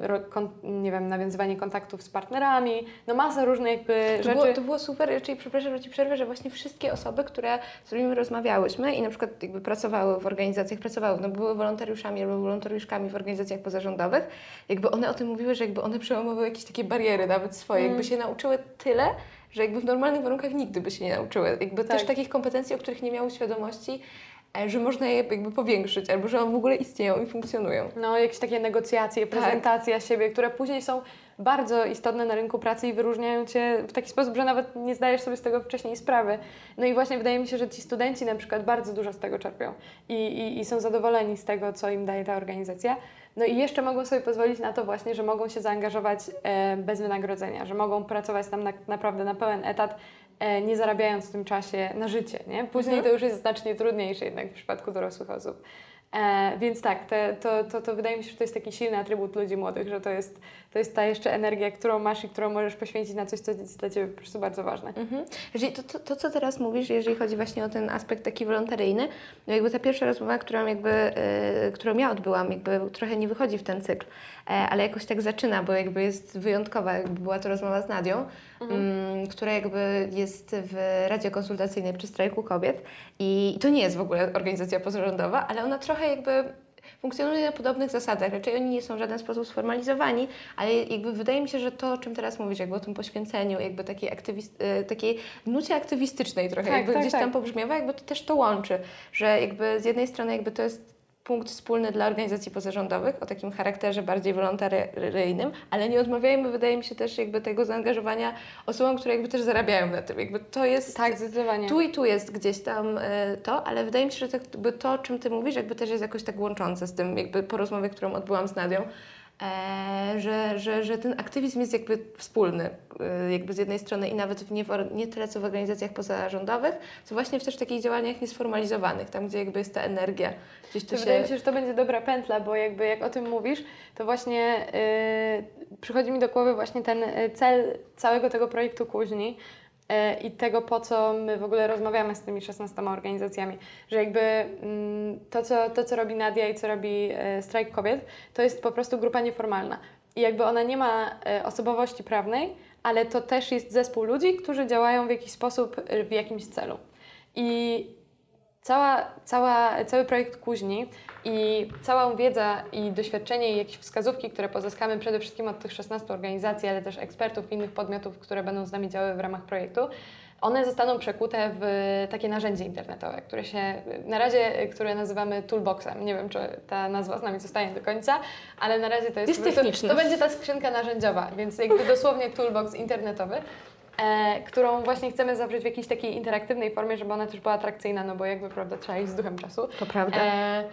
ro, kon, nie wiem, nawiązywanie kontaktów z partnerami, no masa różnych jakby To rzeczy. było, to było super, czyli przepraszam, że Ci przerwę, że właśnie wszystkie osoby, które, z którymi rozmawiałyśmy i na przykład jakby pracowały w organizacjach, pracowały, no były wolontariuszami albo wolontariuszkami w organizacjach pozarządowych, jakby one o tym mówiły, że jakby one przełamywały jakieś takie bariery nawet swoje, jakby się nauczyły tyle, że jakby w normalnych warunkach nigdy by się nie nauczyły. Jakby Tak. też takich kompetencji, o których nie miały świadomości, e, że można je jakby powiększyć, albo że one w ogóle istnieją i funkcjonują. No, jakieś takie negocjacje, Tak. prezentacja siebie, które później są bardzo istotne na rynku pracy i wyróżniają Cię w taki sposób, że nawet nie zdajesz sobie z tego wcześniej sprawy. No i właśnie wydaje mi się, że ci studenci na przykład bardzo dużo z tego czerpią i, i, i są zadowoleni z tego, co im daje ta organizacja. No i jeszcze mogą sobie pozwolić na to właśnie, że mogą się zaangażować e, bez wynagrodzenia, że mogą pracować tam na, naprawdę na pełen etat, e, nie zarabiając w tym czasie na życie, nie? Później to już jest znacznie trudniejsze jednak w przypadku dorosłych osób. E, więc tak, te, to, to, to wydaje mi się, że to jest taki silny atrybut ludzi młodych, że to jest, to jest ta jeszcze energia, którą masz i którą możesz poświęcić na coś, co jest dla Ciebie po prostu bardzo ważne. Mhm. Jeżeli to, to, to, co teraz mówisz, jeżeli chodzi właśnie o ten aspekt taki wolontaryjny, no jakby ta pierwsza rozmowa, którą jakby, y, którą ja odbyłam, jakby trochę nie wychodzi w ten cykl, e, ale jakoś tak zaczyna, bo jakby jest wyjątkowa, jakby była to rozmowa z Nadią, mhm. mm, która jakby jest w Radzie Konsultacyjnej przy Strajku Kobiet i to nie jest w ogóle organizacja pozarządowa, ale ona trochę jakby funkcjonuje na podobnych zasadach. Raczej oni nie są w żaden sposób sformalizowani, ale jakby wydaje mi się, że to, o czym teraz mówisz, jakby o tym poświęceniu, jakby takiej, aktywist, e, takiej nucie aktywistycznej trochę, tak, jakby tak, gdzieś tak. tam pobrzmiewa, jakby to też to łączy, że jakby z jednej strony jakby to jest punkt wspólny dla organizacji pozarządowych o takim charakterze bardziej wolontaryjnym, ale nie odmawiajmy, wydaje mi się też jakby tego zaangażowania osobom, które jakby też zarabiają na tym. Jakby to jest... Tak, zdecydowanie. Tu i tu jest gdzieś tam y, to, ale wydaje mi się, że tak, to, o czym Ty mówisz, jakby też jest jakoś tak łączące z tym, jakby po rozmowie, którą odbyłam z Nadią, E, że, że, że ten aktywizm jest jakby wspólny, e, jakby z jednej strony i nawet w nie, nie tyle co w organizacjach pozarządowych, co właśnie w też takich działaniach niesformalizowanych, tam gdzie jakby jest ta energia. Gdzieś to się... Wydaje mi się, że to będzie dobra pętla, bo jakby jak o tym mówisz, to właśnie yy, przychodzi mi do głowy właśnie ten cel całego tego projektu Kuźni, E, i tego, po co my w ogóle rozmawiamy z tymi 16 organizacjami. Że jakby mm, to, co, to, co robi Nadia i co robi e, Strajk Kobiet, to jest po prostu grupa nieformalna. I jakby ona nie ma e, osobowości prawnej, ale to też jest zespół ludzi, którzy działają w jakiś sposób w jakimś celu. I cała, cała, cały projekt Kuźni i całą wiedzę i doświadczenie i jakieś wskazówki, które pozyskamy przede wszystkim od tych 16 organizacji, ale też ekspertów i innych podmiotów, które będą z nami działały w ramach projektu, one zostaną przekute w takie narzędzie internetowe, które się na razie, które nazywamy toolboxem. Nie wiem, czy ta nazwa z nami zostanie do końca, ale na razie to jest, jest. To, to będzie ta skrzynka narzędziowa, więc jakby dosłownie toolbox internetowy. E, którą właśnie chcemy zawrzeć w jakiejś takiej interaktywnej formie, żeby ona też była atrakcyjna, no bo jakby, prawda, trzeba iść z duchem czasu. To prawda. E,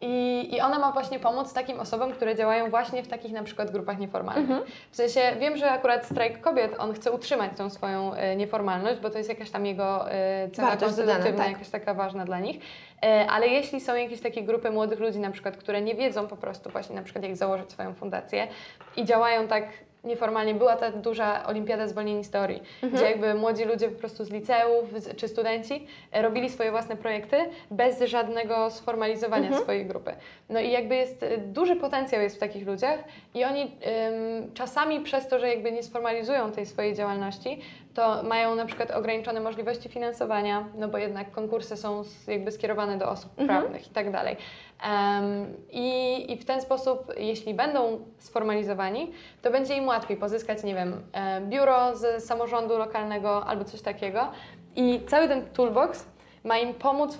i, I ona ma właśnie pomóc takim osobom, które działają właśnie w takich na przykład grupach nieformalnych. Mhm. W sensie wiem, że akurat strajk kobiet, on chce utrzymać tą swoją e, nieformalność, bo to jest jakaś tam jego e, cecha konstytutywna, tak. jakaś taka ważna dla nich. E, ale jeśli są jakieś takie grupy młodych ludzi na przykład, które nie wiedzą po prostu właśnie na przykład jak założyć swoją fundację i działają tak nieformalnie była ta duża olimpiada zwolnień historii, mhm. gdzie jakby młodzi ludzie po prostu z liceów czy studenci e, robili swoje własne projekty bez żadnego sformalizowania mhm. swojej grupy. No i jakby jest e, duży potencjał jest w takich ludziach i oni ym, czasami przez to, że jakby nie sformalizują tej swojej działalności, to mają na przykład ograniczone możliwości finansowania, no bo jednak konkursy są jakby skierowane do osób mhm. prawnych i tak dalej. Um, i, I w ten sposób, jeśli będą sformalizowani, to będzie im łatwiej pozyskać, nie wiem, e, biuro z samorządu lokalnego albo coś takiego. I cały ten toolbox ma im pomóc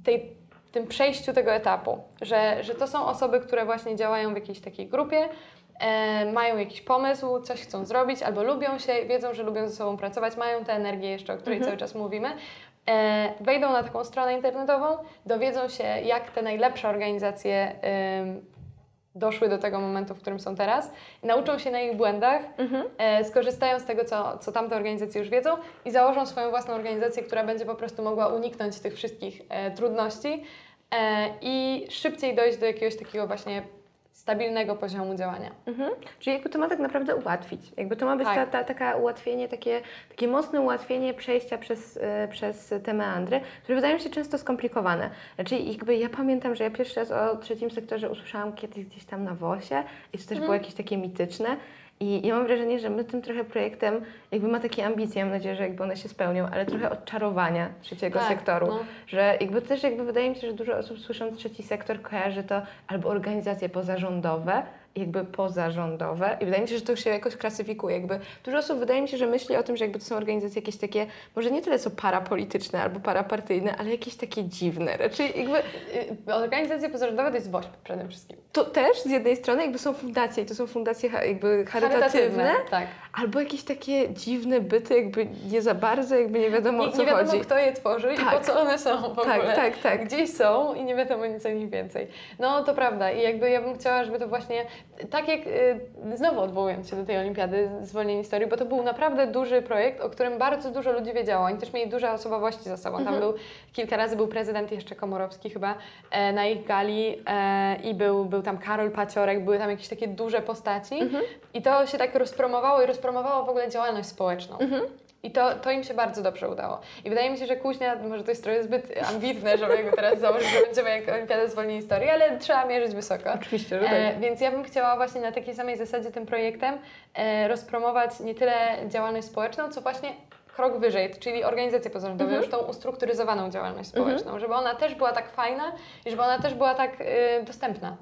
w tej, tym przejściu tego etapu, że, że to są osoby, które właśnie działają w jakiejś takiej grupie, e, mają jakiś pomysł, coś chcą zrobić, albo lubią się, wiedzą, że lubią ze sobą pracować, mają tę energię jeszcze, o której mhm. cały czas mówimy, e, wejdą na taką stronę internetową, dowiedzą się, jak te najlepsze organizacje doszły do tego momentu, w którym są teraz, nauczą się na ich błędach, mhm. e, skorzystają z tego, co, co tamte organizacje już wiedzą i założą swoją własną organizację, która będzie po prostu mogła uniknąć tych wszystkich e, trudności e, i szybciej dojść do jakiegoś takiego właśnie stabilnego poziomu działania. Mhm. Czyli jakby to ma tak naprawdę ułatwić. Jakby to ma być tak. ta, ta, taka ułatwienie, takie, takie mocne ułatwienie przejścia przez, y, przez te meandry, które wydają się często skomplikowane. Znaczy jakby ja pamiętam, że ja pierwszy raz o trzecim sektorze usłyszałam kiedyś gdzieś tam na WOSie i to też mhm. było jakieś takie mityczne. I ja mam wrażenie, że my tym trochę projektem jakby ma takie ambicje, mam nadzieję, że jakby one się spełnią, ale trochę odczarowania trzeciego tak, sektoru. No. Że jakby też jakby wydaje mi się, że dużo osób słysząc trzeci sektor kojarzy to albo organizacje pozarządowe, jakby pozarządowe i wydaje mi się, że to się jakoś klasyfikuje. Jakby dużo osób wydaje mi się, że myśli o tym, że jakby to są organizacje jakieś takie, może nie tyle co parapolityczne albo parapartyjne, ale jakieś takie dziwne. Raczej jakby... Y, organizacje pozarządowe to jest WOŚP przede wszystkim. To też z jednej strony jakby są fundacje i to są fundacje jakby charytatywne, charytatywne tak. albo jakieś takie dziwne byty, jakby nie za bardzo, jakby nie wiadomo nie, o co nie wiadomo, chodzi. kto je tworzy tak. i po tak. co one są w tak, ogóle. Tak, tak, Gdzieś są i nie wiadomo nic o nich więcej. No to prawda i jakby ja bym chciała, żeby to właśnie tak jak y, znowu odwołując się do tej olimpiady zwolnień historii, bo to był naprawdę duży projekt, o którym bardzo dużo ludzi wiedziało. Oni też mieli duże osobowości za sobą. Tam był kilka razy był prezydent jeszcze Komorowski chyba e, na ich gali e, i był, był tam Karol Paciorek, były tam jakieś takie duże postaci i to się tak rozpromowało i rozpromowało w ogóle działalność społeczną. I to, to im się bardzo dobrze udało. I wydaje mi się, że Kuźnia, może to jest trochę zbyt ambitne, żeby jakby teraz założyć, że będziemy jak Olimpiada zwolnień historii, ale trzeba mierzyć wysoko. Oczywiście, że E, tak. więc ja bym chciała właśnie na takiej samej zasadzie tym projektem e, rozpromować nie tyle działalność społeczną, co właśnie krok wyżej, czyli organizacje pozarządowe, już tą ustrukturyzowaną działalność społeczną, żeby ona też była tak fajna i żeby ona też była tak e, dostępna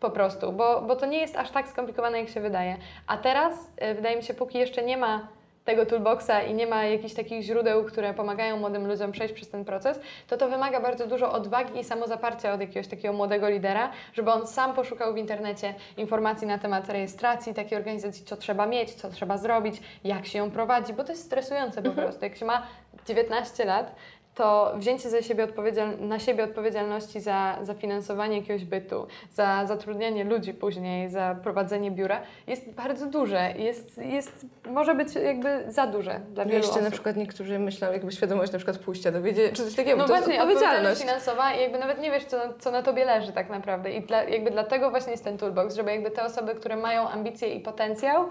po prostu, bo, bo to nie jest aż tak skomplikowane, jak się wydaje. A teraz, e, wydaje mi się, póki jeszcze nie ma tego toolboxa i nie ma jakichś takich źródeł, które pomagają młodym ludziom przejść przez ten proces, to to wymaga bardzo dużo odwagi i samozaparcia od jakiegoś takiego młodego lidera, żeby on sam poszukał w internecie informacji na temat rejestracji takiej organizacji, co trzeba mieć, co trzeba zrobić, jak się ją prowadzi, bo to jest stresujące po prostu. Jak się ma 19 lat, to wzięcie za siebie odpowiedzial- na siebie odpowiedzialności za, za finansowanie jakiegoś bytu, za zatrudnianie ludzi później, za prowadzenie biura jest bardzo duże. Jest, jest, może być jakby za duże dla wielu Jeszcze osób. na przykład niektórzy myślą, jakby świadomość na przykład pójścia do wiedzie, czy coś takiego, No to właśnie, odpowiedzialność. finansowa i jakby nawet nie wiesz, co, co na tobie leży tak naprawdę. I dla, jakby dlatego właśnie jest ten toolbox, żeby jakby te osoby, które mają ambicje i potencjał,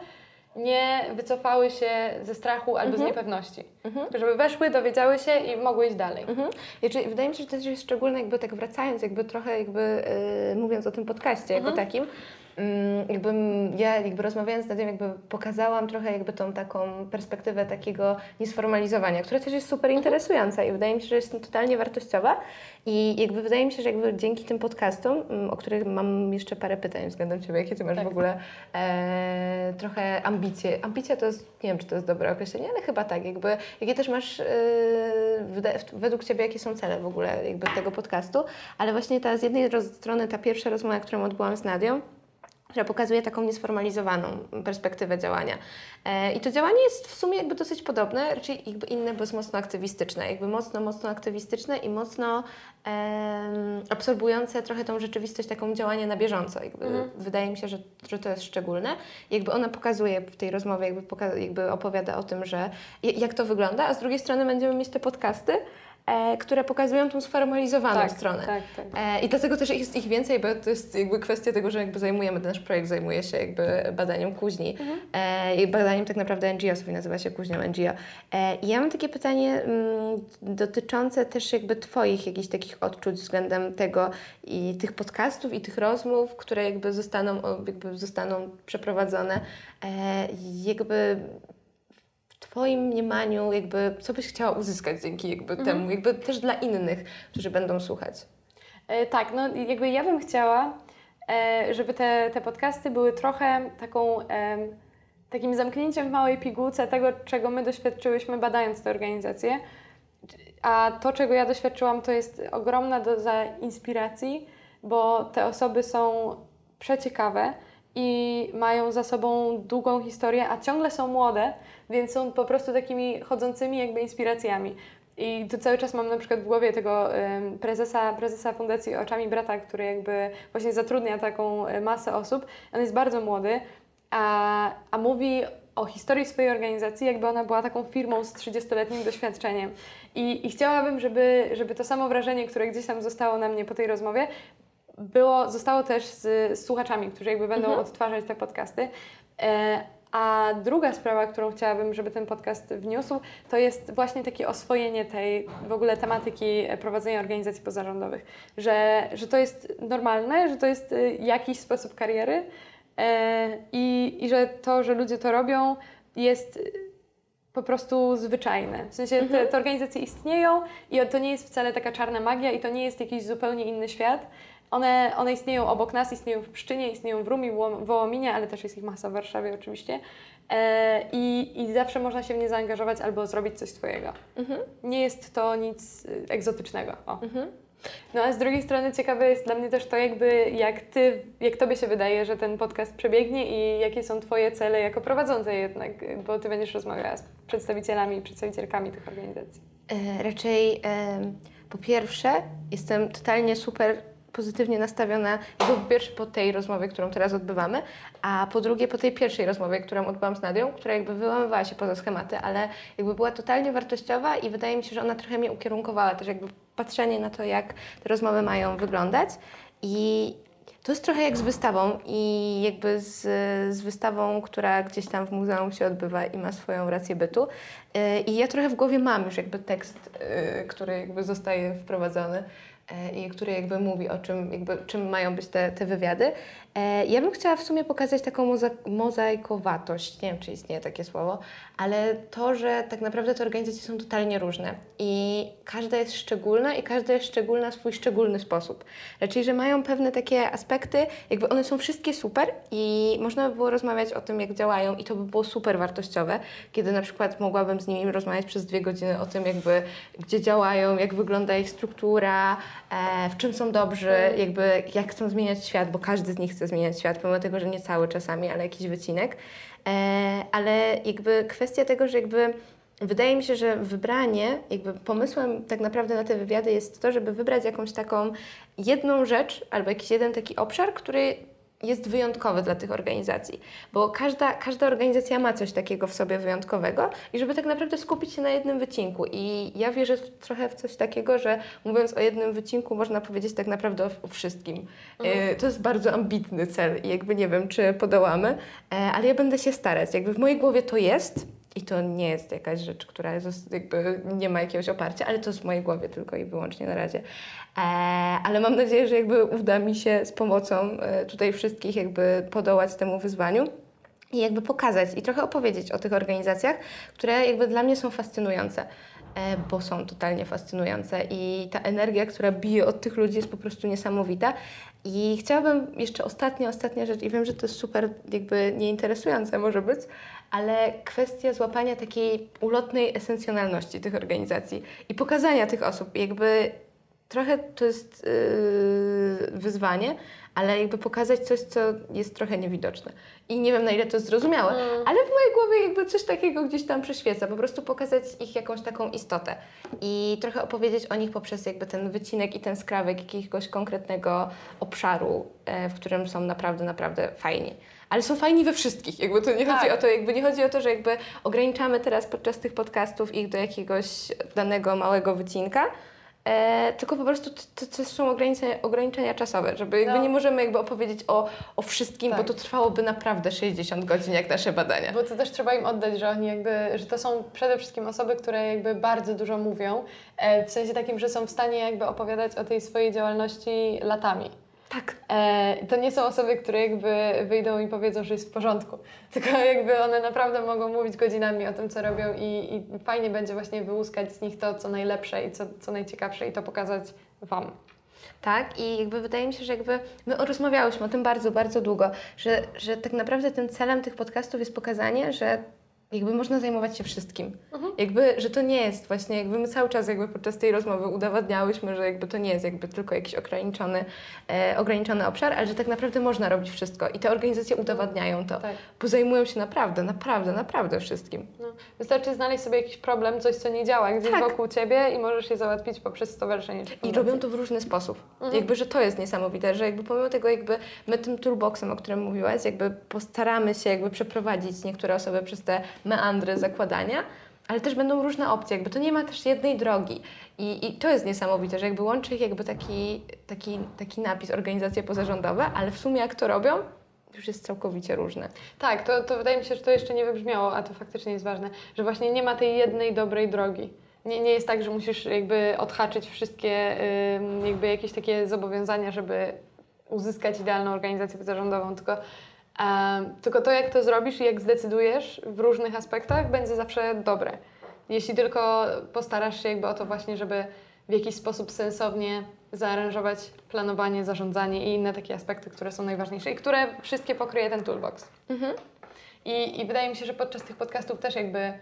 nie wycofały się ze strachu albo z niepewności. Tylko żeby weszły, dowiedziały się i mogły iść dalej. Mhm. I czyli wydaje mi się, że to jest szczególne, jakby tak wracając, jakby trochę jakby yy, mówiąc o tym podcaście jako takim, mm, jakby m- ja jakby rozmawiając z Nadią, jakby pokazałam trochę jakby tą taką perspektywę takiego niesformalizowania, która też jest super interesująca i wydaje mi się, że jest totalnie wartościowa i jakby wydaje mi się, że jakby dzięki tym podcastom, mm, o których mam jeszcze parę pytań względem Ciebie, jakie Ty masz Tak. w ogóle e, trochę ambicje. Ambicja to jest, nie wiem, czy to jest dobre określenie, ale chyba tak, jakby jakie też masz e, według Ciebie, jakie są cele w ogóle jakby tego podcastu, ale właśnie ta z jednej strony ta pierwsza rozmowa, którą odbyłam z Nadią, która pokazuje taką niesformalizowaną perspektywę działania. E, I to działanie jest w sumie jakby dosyć podobne, raczej jakby inne, bo jest mocno aktywistyczne, jakby mocno, mocno aktywistyczne i mocno em, absorbujące trochę tą rzeczywistość taką działania na bieżąco. Jakby Wydaje mi się, że, że to jest szczególne. Jakby ona pokazuje w tej rozmowie, jakby, jakby opowiada o tym, że jak to wygląda, a z drugiej strony będziemy mieć te podcasty, e, które pokazują tą sformalizowaną Tak, stronę. tak, tak. E, I dlatego też jest ich więcej, bo to jest jakby kwestia tego, że jakby zajmujemy, nasz projekt zajmuje się jakby badaniem kuźni e, i badaniem tak naprawdę NGO-sów i nazywa się kuźnią NGO. E, I ja mam takie pytanie mm, dotyczące też jakby Twoich jakichś takich odczuć względem tego i tych podcastów i tych rozmów, które jakby zostaną, jakby zostaną przeprowadzone. E, jakby Twoim mniemaniu, jakby co byś chciała uzyskać dzięki jakby temu, jakby też dla innych, którzy będą słuchać. E, tak, no jakby ja bym chciała, e, żeby te, te podcasty były trochę taką, em, takim zamknięciem w małej pigułce tego, czego my doświadczyłyśmy badając te organizacje. A to, czego ja doświadczyłam, to jest ogromna doza inspiracji, bo te osoby są przeciekawe i mają za sobą długą historię, a ciągle są młode, więc są po prostu takimi chodzącymi jakby inspiracjami. I tu cały czas mam na przykład w głowie tego prezesa, prezesa Fundacji Oczami Brata, który jakby właśnie zatrudnia taką e, masę osób. On jest bardzo młody, a, a mówi o historii swojej organizacji, jakby ona była taką firmą z 30-letnim doświadczeniem. I, I chciałabym, żeby, żeby to samo wrażenie, które gdzieś tam zostało na mnie po tej rozmowie, było, zostało też z, z słuchaczami, którzy jakby będą odtwarzać te podcasty. E, a druga sprawa, którą chciałabym, żeby ten podcast wniósł, to jest właśnie takie oswojenie tej w ogóle tematyki prowadzenia organizacji pozarządowych. Że, że to jest normalne, że to jest y, jakiś sposób kariery e, i, i że to, że ludzie to robią, jest po prostu zwyczajne. W sensie te, te organizacje istnieją i to nie jest wcale taka czarna magia i to nie jest jakiś zupełnie inny świat. One, one istnieją obok nas, istnieją w Pszczynie, istnieją w Rumi, Woło- Wołominie, ale też jest ich masa w Warszawie oczywiście. E, i, I zawsze można się w nie zaangażować albo zrobić coś swojego. Nie jest to nic y, egzotycznego. O. No a z drugiej strony ciekawe jest dla mnie też to, jakby jak ty, jak tobie się wydaje, że ten podcast przebiegnie i jakie są twoje cele jako prowadzącej jednak, bo ty będziesz rozmawiała z przedstawicielami i przedstawicielkami tych organizacji. E, raczej e, po pierwsze jestem totalnie super pozytywnie nastawiona, jakby po pierwsze po tej rozmowie, którą teraz odbywamy, a po drugie po tej pierwszej rozmowie, którą odbyłam z Nadią, która jakby wyłamywała się poza schematy, ale jakby była totalnie wartościowa i wydaje mi się, że ona trochę mnie ukierunkowała też jakby patrzenie na to, jak te rozmowy mają wyglądać i to jest trochę jak z wystawą i jakby z, z wystawą, która gdzieś tam w muzeum się odbywa i ma swoją rację bytu. Yy, I ja trochę w głowie mam już jakby tekst, yy, który jakby zostaje wprowadzony i który jakby mówi o czym, jakby, czym mają być te, te wywiady. Yy, Ja bym chciała w sumie pokazać taką moza mozaikowatość, nie wiem czy istnieje takie słowo, ale to, że tak naprawdę te organizacje są totalnie różne i każda jest szczególna i każda jest szczególna w swój szczególny sposób. Raczej, że mają pewne takie aspekty, jakby one są wszystkie super i można by było rozmawiać o tym, jak działają i to by było super wartościowe, kiedy na przykład mogłabym z nimi rozmawiać przez dwie godziny o tym, jakby gdzie działają, jak wygląda ich struktura, e, w czym są dobrzy, jakby jak chcą zmieniać świat, bo każdy z nich chce zmieniać świat, pomimo tego, że nie cały czasami, ale jakiś wycinek. E, ale jakby kwestia tego, że jakby wydaje mi się, że wybranie, jakby pomysłem tak naprawdę na te wywiady jest to, żeby wybrać jakąś taką jedną rzecz albo jakiś jeden taki obszar, który jest wyjątkowy dla tych organizacji, bo każda, każda organizacja ma coś takiego w sobie wyjątkowego i żeby tak naprawdę skupić się na jednym wycinku. I ja wierzę w, trochę w coś takiego, że mówiąc o jednym wycinku, można powiedzieć tak naprawdę o, o wszystkim. E, to jest bardzo ambitny cel i jakby nie wiem, czy podołamy, e, ale ja będę się starać. Jakby w mojej głowie to jest. I to nie jest jakaś rzecz, która jest, jakby nie ma jakiegoś oparcia, ale to w mojej głowie tylko i wyłącznie na razie. E, ale mam nadzieję, że jakby uda mi się z pomocą e, tutaj wszystkich jakby podołać temu wyzwaniu i jakby pokazać i trochę opowiedzieć o tych organizacjach, które jakby dla mnie są fascynujące, e, bo są totalnie fascynujące i ta energia, która bije od tych ludzi jest po prostu niesamowita. I chciałabym jeszcze ostatnia, ostatnia rzecz i wiem, że to jest super jakby nieinteresujące może być, ale kwestia złapania takiej ulotnej esencjonalności tych organizacji i pokazania tych osób, jakby trochę to jest yy, wyzwanie, ale jakby pokazać coś, co jest trochę niewidoczne. I nie wiem, na ile to zrozumiałe, ale w mojej głowie jakby coś takiego gdzieś tam przyświeca. Po prostu pokazać ich jakąś taką istotę i trochę opowiedzieć o nich poprzez jakby ten wycinek i ten skrawek jakiegoś konkretnego obszaru, e, w którym są naprawdę, naprawdę fajni. Ale są fajni we wszystkich. Jakby to nie chodzi Tak. o to, jakby nie chodzi o to, że jakby ograniczamy teraz podczas tych podcastów ich do jakiegoś danego małego wycinka, E, tylko po prostu to, to, to są ograniczenia, ograniczenia czasowe, żeby jakby No. nie możemy jakby opowiedzieć o, o wszystkim, Tak. bo to trwałoby naprawdę 60 godzin, jak nasze badania. Bo to też trzeba im oddać, że oni jakby, że to są przede wszystkim osoby, które jakby bardzo dużo mówią, e, w sensie takim, że są w stanie jakby opowiadać o tej swojej działalności latami. Tak. E, to nie są osoby, które jakby wyjdą i powiedzą, że jest w porządku, tylko jakby one naprawdę mogą mówić godzinami o tym, co robią i, i fajnie będzie właśnie wyłuskać z nich to, co najlepsze i co, co najciekawsze i to pokazać Wam. Tak, i jakby wydaje mi się, że jakby my rozmawiałyśmy o tym bardzo, bardzo długo, że, że tak naprawdę tym celem tych podcastów jest pokazanie, że jakby można zajmować się wszystkim. Jakby, że to nie jest właśnie, jakby my cały czas jakby podczas tej rozmowy udowadniałyśmy, że jakby to nie jest jakby tylko jakiś ograniczony, e, ograniczony obszar, ale że tak naprawdę można robić wszystko i te organizacje udowadniają to, Tak. bo zajmują się naprawdę, naprawdę, naprawdę wszystkim. No, wystarczy znaleźć sobie jakiś problem, coś, co nie działa gdzieś Tak. wokół Ciebie i możesz je załatwić poprzez stowarzyszenie I robią to w różny sposób. Jakby, że to jest niesamowite, że jakby pomimo tego jakby my tym toolboxem, o którym mówiłaś, jakby postaramy się jakby przeprowadzić niektóre osoby przez te meandry zakładania, ale też będą różne opcje, jakby to nie ma też jednej drogi. I, i to jest niesamowite, że jakby łączy ich jakby taki, taki, taki napis organizacje pozarządowe, ale w sumie jak to robią, już jest całkowicie różne. Tak, to, to wydaje mi się, że to jeszcze nie wybrzmiało, a to faktycznie jest ważne, że właśnie nie ma tej jednej dobrej drogi. Nie, nie jest tak, że musisz jakby odhaczyć wszystkie jakby jakieś takie zobowiązania, żeby uzyskać idealną organizację pozarządową, tylko, tylko to, jak to zrobisz i jak zdecydujesz w różnych aspektach, będzie zawsze dobre. Jeśli tylko postarasz się jakby o to właśnie, żeby w jakiś sposób sensownie zaaranżować planowanie, zarządzanie i inne takie aspekty, które są najważniejsze i które wszystkie pokryje ten toolbox. I, I wydaje mi się, że podczas tych podcastów też jakby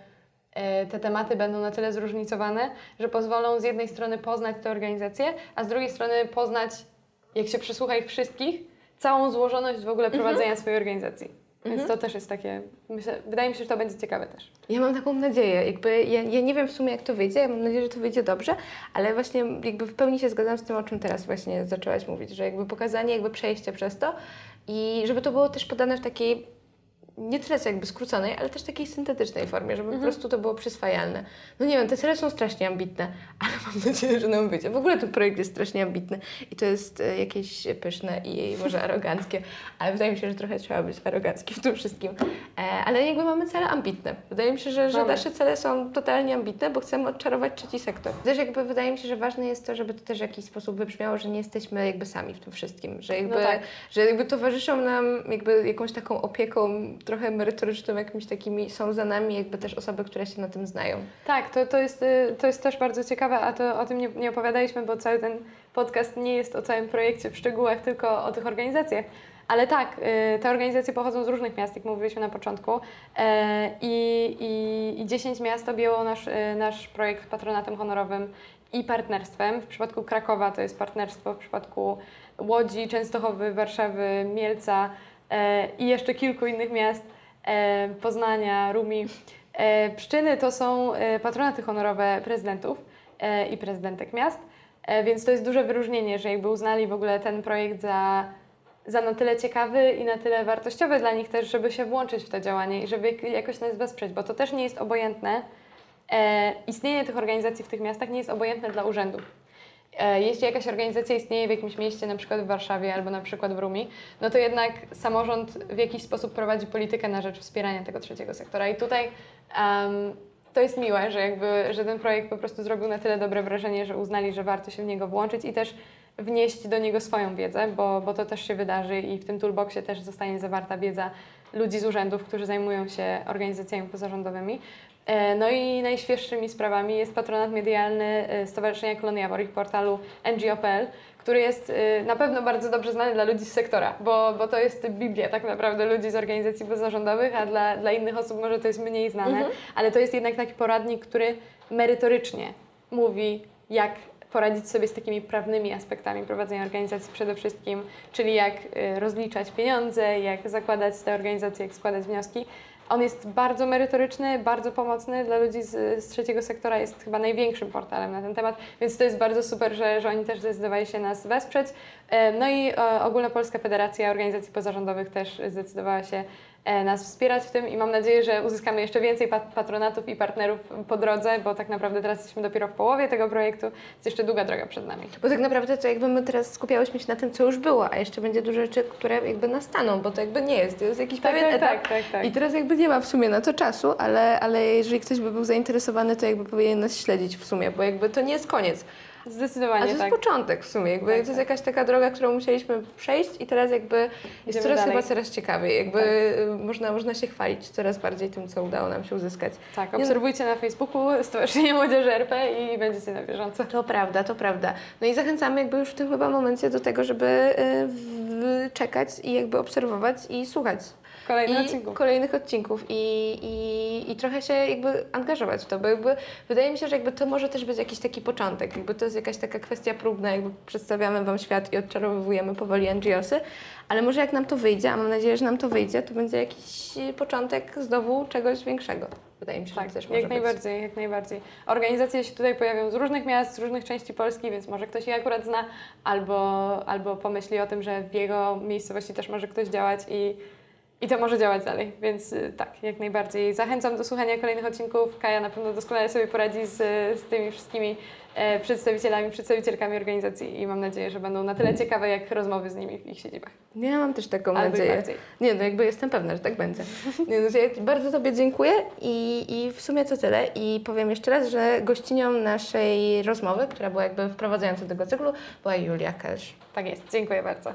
e, te tematy będą na tyle zróżnicowane, że pozwolą z jednej strony poznać te organizacje, a z drugiej strony poznać, jak się przesłucha ich wszystkich, całą złożoność w ogóle prowadzenia swojej organizacji. Więc to też jest takie, myślę, wydaje mi się, że to będzie ciekawe też. Ja mam taką nadzieję, jakby ja, ja nie wiem w sumie jak to wyjdzie, ja mam nadzieję, że to wyjdzie dobrze, ale właśnie jakby w pełni się zgadzam z tym, o czym teraz właśnie zaczęłaś mówić, że jakby pokazanie jakby przejścia przez to i żeby to było też podane w takiej nie tyle jakby skróconej, ale też takiej syntetycznej formie, żeby po prostu to było przyswajalne. No nie wiem, te cele są strasznie ambitne, ale mam nadzieję, że nam wyjdzie. W ogóle ten projekt jest strasznie ambitny i to jest e, jakieś pyszne i może aroganckie, ale wydaje mi się, że trochę trzeba być arogancki w tym wszystkim. E, ale jakby mamy cele ambitne. Wydaje mi się, że, że nasze cele są totalnie ambitne, bo chcemy odczarować trzeci sektor. Też jakby wydaje mi się, że ważne jest to, żeby to też w jakiś sposób wybrzmiało, że nie jesteśmy jakby sami w tym wszystkim, że jakby, No tak. że jakby towarzyszą nam jakby jakąś taką opieką trochę merytoryczną, jakimiś takimi są za nami jakby też osoby, które się na tym znają. Tak, to, to, jest, y, to jest też bardzo ciekawe, a to o tym nie, nie opowiadaliśmy, bo cały ten podcast nie jest o całym projekcie w szczegółach, tylko o tych organizacjach. Ale tak, y, te organizacje pochodzą z różnych miast, jak mówiliśmy na początku. E, I, i, i 10 miast objęło nasz, y, nasz projekt patronatem honorowym i partnerstwem. W przypadku Krakowa to jest partnerstwo, w przypadku Łodzi, Częstochowy, Warszawy, Mielca i jeszcze kilku innych miast, e, Poznania, Rumi. E, Pszczyny to są e, patronaty honorowe prezydentów e, i prezydentek miast, e, więc to jest duże wyróżnienie, że jakby uznali w ogóle ten projekt za, za na tyle ciekawy i na tyle wartościowy dla nich też, żeby się włączyć w to działanie i żeby jak- jakoś nas wesprzeć, bo to też nie jest obojętne. E, istnienie tych organizacji w tych miastach nie jest obojętne dla urzędów. E, Jeśli jakaś organizacja istnieje w jakimś mieście, na przykład w Warszawie albo na przykład w Rumi, no to jednak samorząd w jakiś sposób prowadzi politykę na rzecz wspierania tego trzeciego sektora. I tutaj em, to jest miłe, że, jakby, że ten projekt po prostu zrobił na tyle dobre wrażenie, że uznali, że warto się w niego włączyć i też wnieść do niego swoją wiedzę, bo, bo to też się wydarzy i w tym toolboxie też zostanie zawarta wiedza ludzi z urzędów, którzy zajmują się organizacjami pozarządowymi. E, No i najświeższymi sprawami jest patronat medialny e, Stowarzyszenia Koloniawor, ich portalu ngo.pl, który jest e, na pewno bardzo dobrze znany dla ludzi z sektora, bo, bo to jest biblia tak naprawdę ludzi z organizacji pozarządowych, a dla, dla innych osób może to jest mniej znane, ale to jest jednak taki poradnik, który merytorycznie mówi, jak poradzić sobie z takimi prawnymi aspektami prowadzenia organizacji przede wszystkim, czyli jak y, rozliczać pieniądze, jak zakładać te organizacje, jak składać wnioski. On jest bardzo merytoryczny, bardzo pomocny dla ludzi z, z trzeciego sektora, jest chyba największym portalem na ten temat, więc to jest bardzo super, że, że oni też zdecydowali się nas wesprzeć. E, No i e, Ogólnopolska Federacja Organizacji Pozarządowych też zdecydowała się nas wspierać w tym i mam nadzieję, że uzyskamy jeszcze więcej pat- patronatów i partnerów po drodze, bo tak naprawdę teraz jesteśmy dopiero w połowie tego projektu, jest jeszcze długa droga przed nami. Bo tak naprawdę to jakby my teraz skupiałyśmy się na tym, co już było, a jeszcze będzie dużo rzeczy, które jakby nastaną, bo to jakby nie jest, to jest jakiś Tak, pewien tak, etap. tak, tak, tak. I teraz jakby nie ma w sumie na to czasu, ale, ale jeżeli ktoś by był zainteresowany, to jakby powinien nas śledzić w sumie, bo jakby to nie jest koniec. A to Zdecydowanie jest tak. początek w sumie, jakby Tak, to jest tak. jakaś taka droga, którą musieliśmy przejść i teraz jakby jest Idziemy coraz dalej. chyba coraz ciekawiej, jakby Tak. y, można, można się chwalić coraz bardziej tym, co udało nam się uzyskać. Tak, no- obserwujcie na Facebooku Stowarzyszenie Młodzieży RP i będziecie na bieżąco. To prawda, to prawda. No i zachęcamy jakby już w tym chyba momencie do tego, żeby y, czekać i jakby obserwować i słuchać Kolejny i odcinku. kolejnych odcinków i, i, i trochę się jakby angażować w to, bo jakby wydaje mi się, że jakby to może też być jakiś taki początek, jakby to jest jakaś taka kwestia próbna, jakby przedstawiamy Wam świat i odczarowujemy powoli NGOsy, ale może jak nam to wyjdzie, a mam nadzieję, że nam to wyjdzie, to będzie jakiś początek znowu czegoś większego. Wydaje mi się, Tak, że też może jak być. najbardziej, jak najbardziej. Organizacje się tutaj pojawią z różnych miast, z różnych części Polski, więc może ktoś je akurat zna, albo, albo pomyśli o tym, że w jego miejscowości też może ktoś działać i, i to może działać dalej. Więc y, tak, jak najbardziej. Zachęcam do słuchania kolejnych odcinków. Kaja na pewno doskonale sobie poradzi z, z tymi wszystkimi e, przedstawicielami, przedstawicielkami organizacji i mam nadzieję, że będą na tyle ciekawe, jak rozmowy z nimi w ich siedzibach. Ja mam też taką Albo nadzieję. Nie, no jakby jestem pewna, że tak będzie. Nie, no, ja bardzo Tobie dziękuję i, i w sumie to tyle. I powiem jeszcze raz, że gościnią naszej rozmowy, która była jakby wprowadzającą do tego cyklu, była Julia Kelsz. Tak jest, dziękuję bardzo.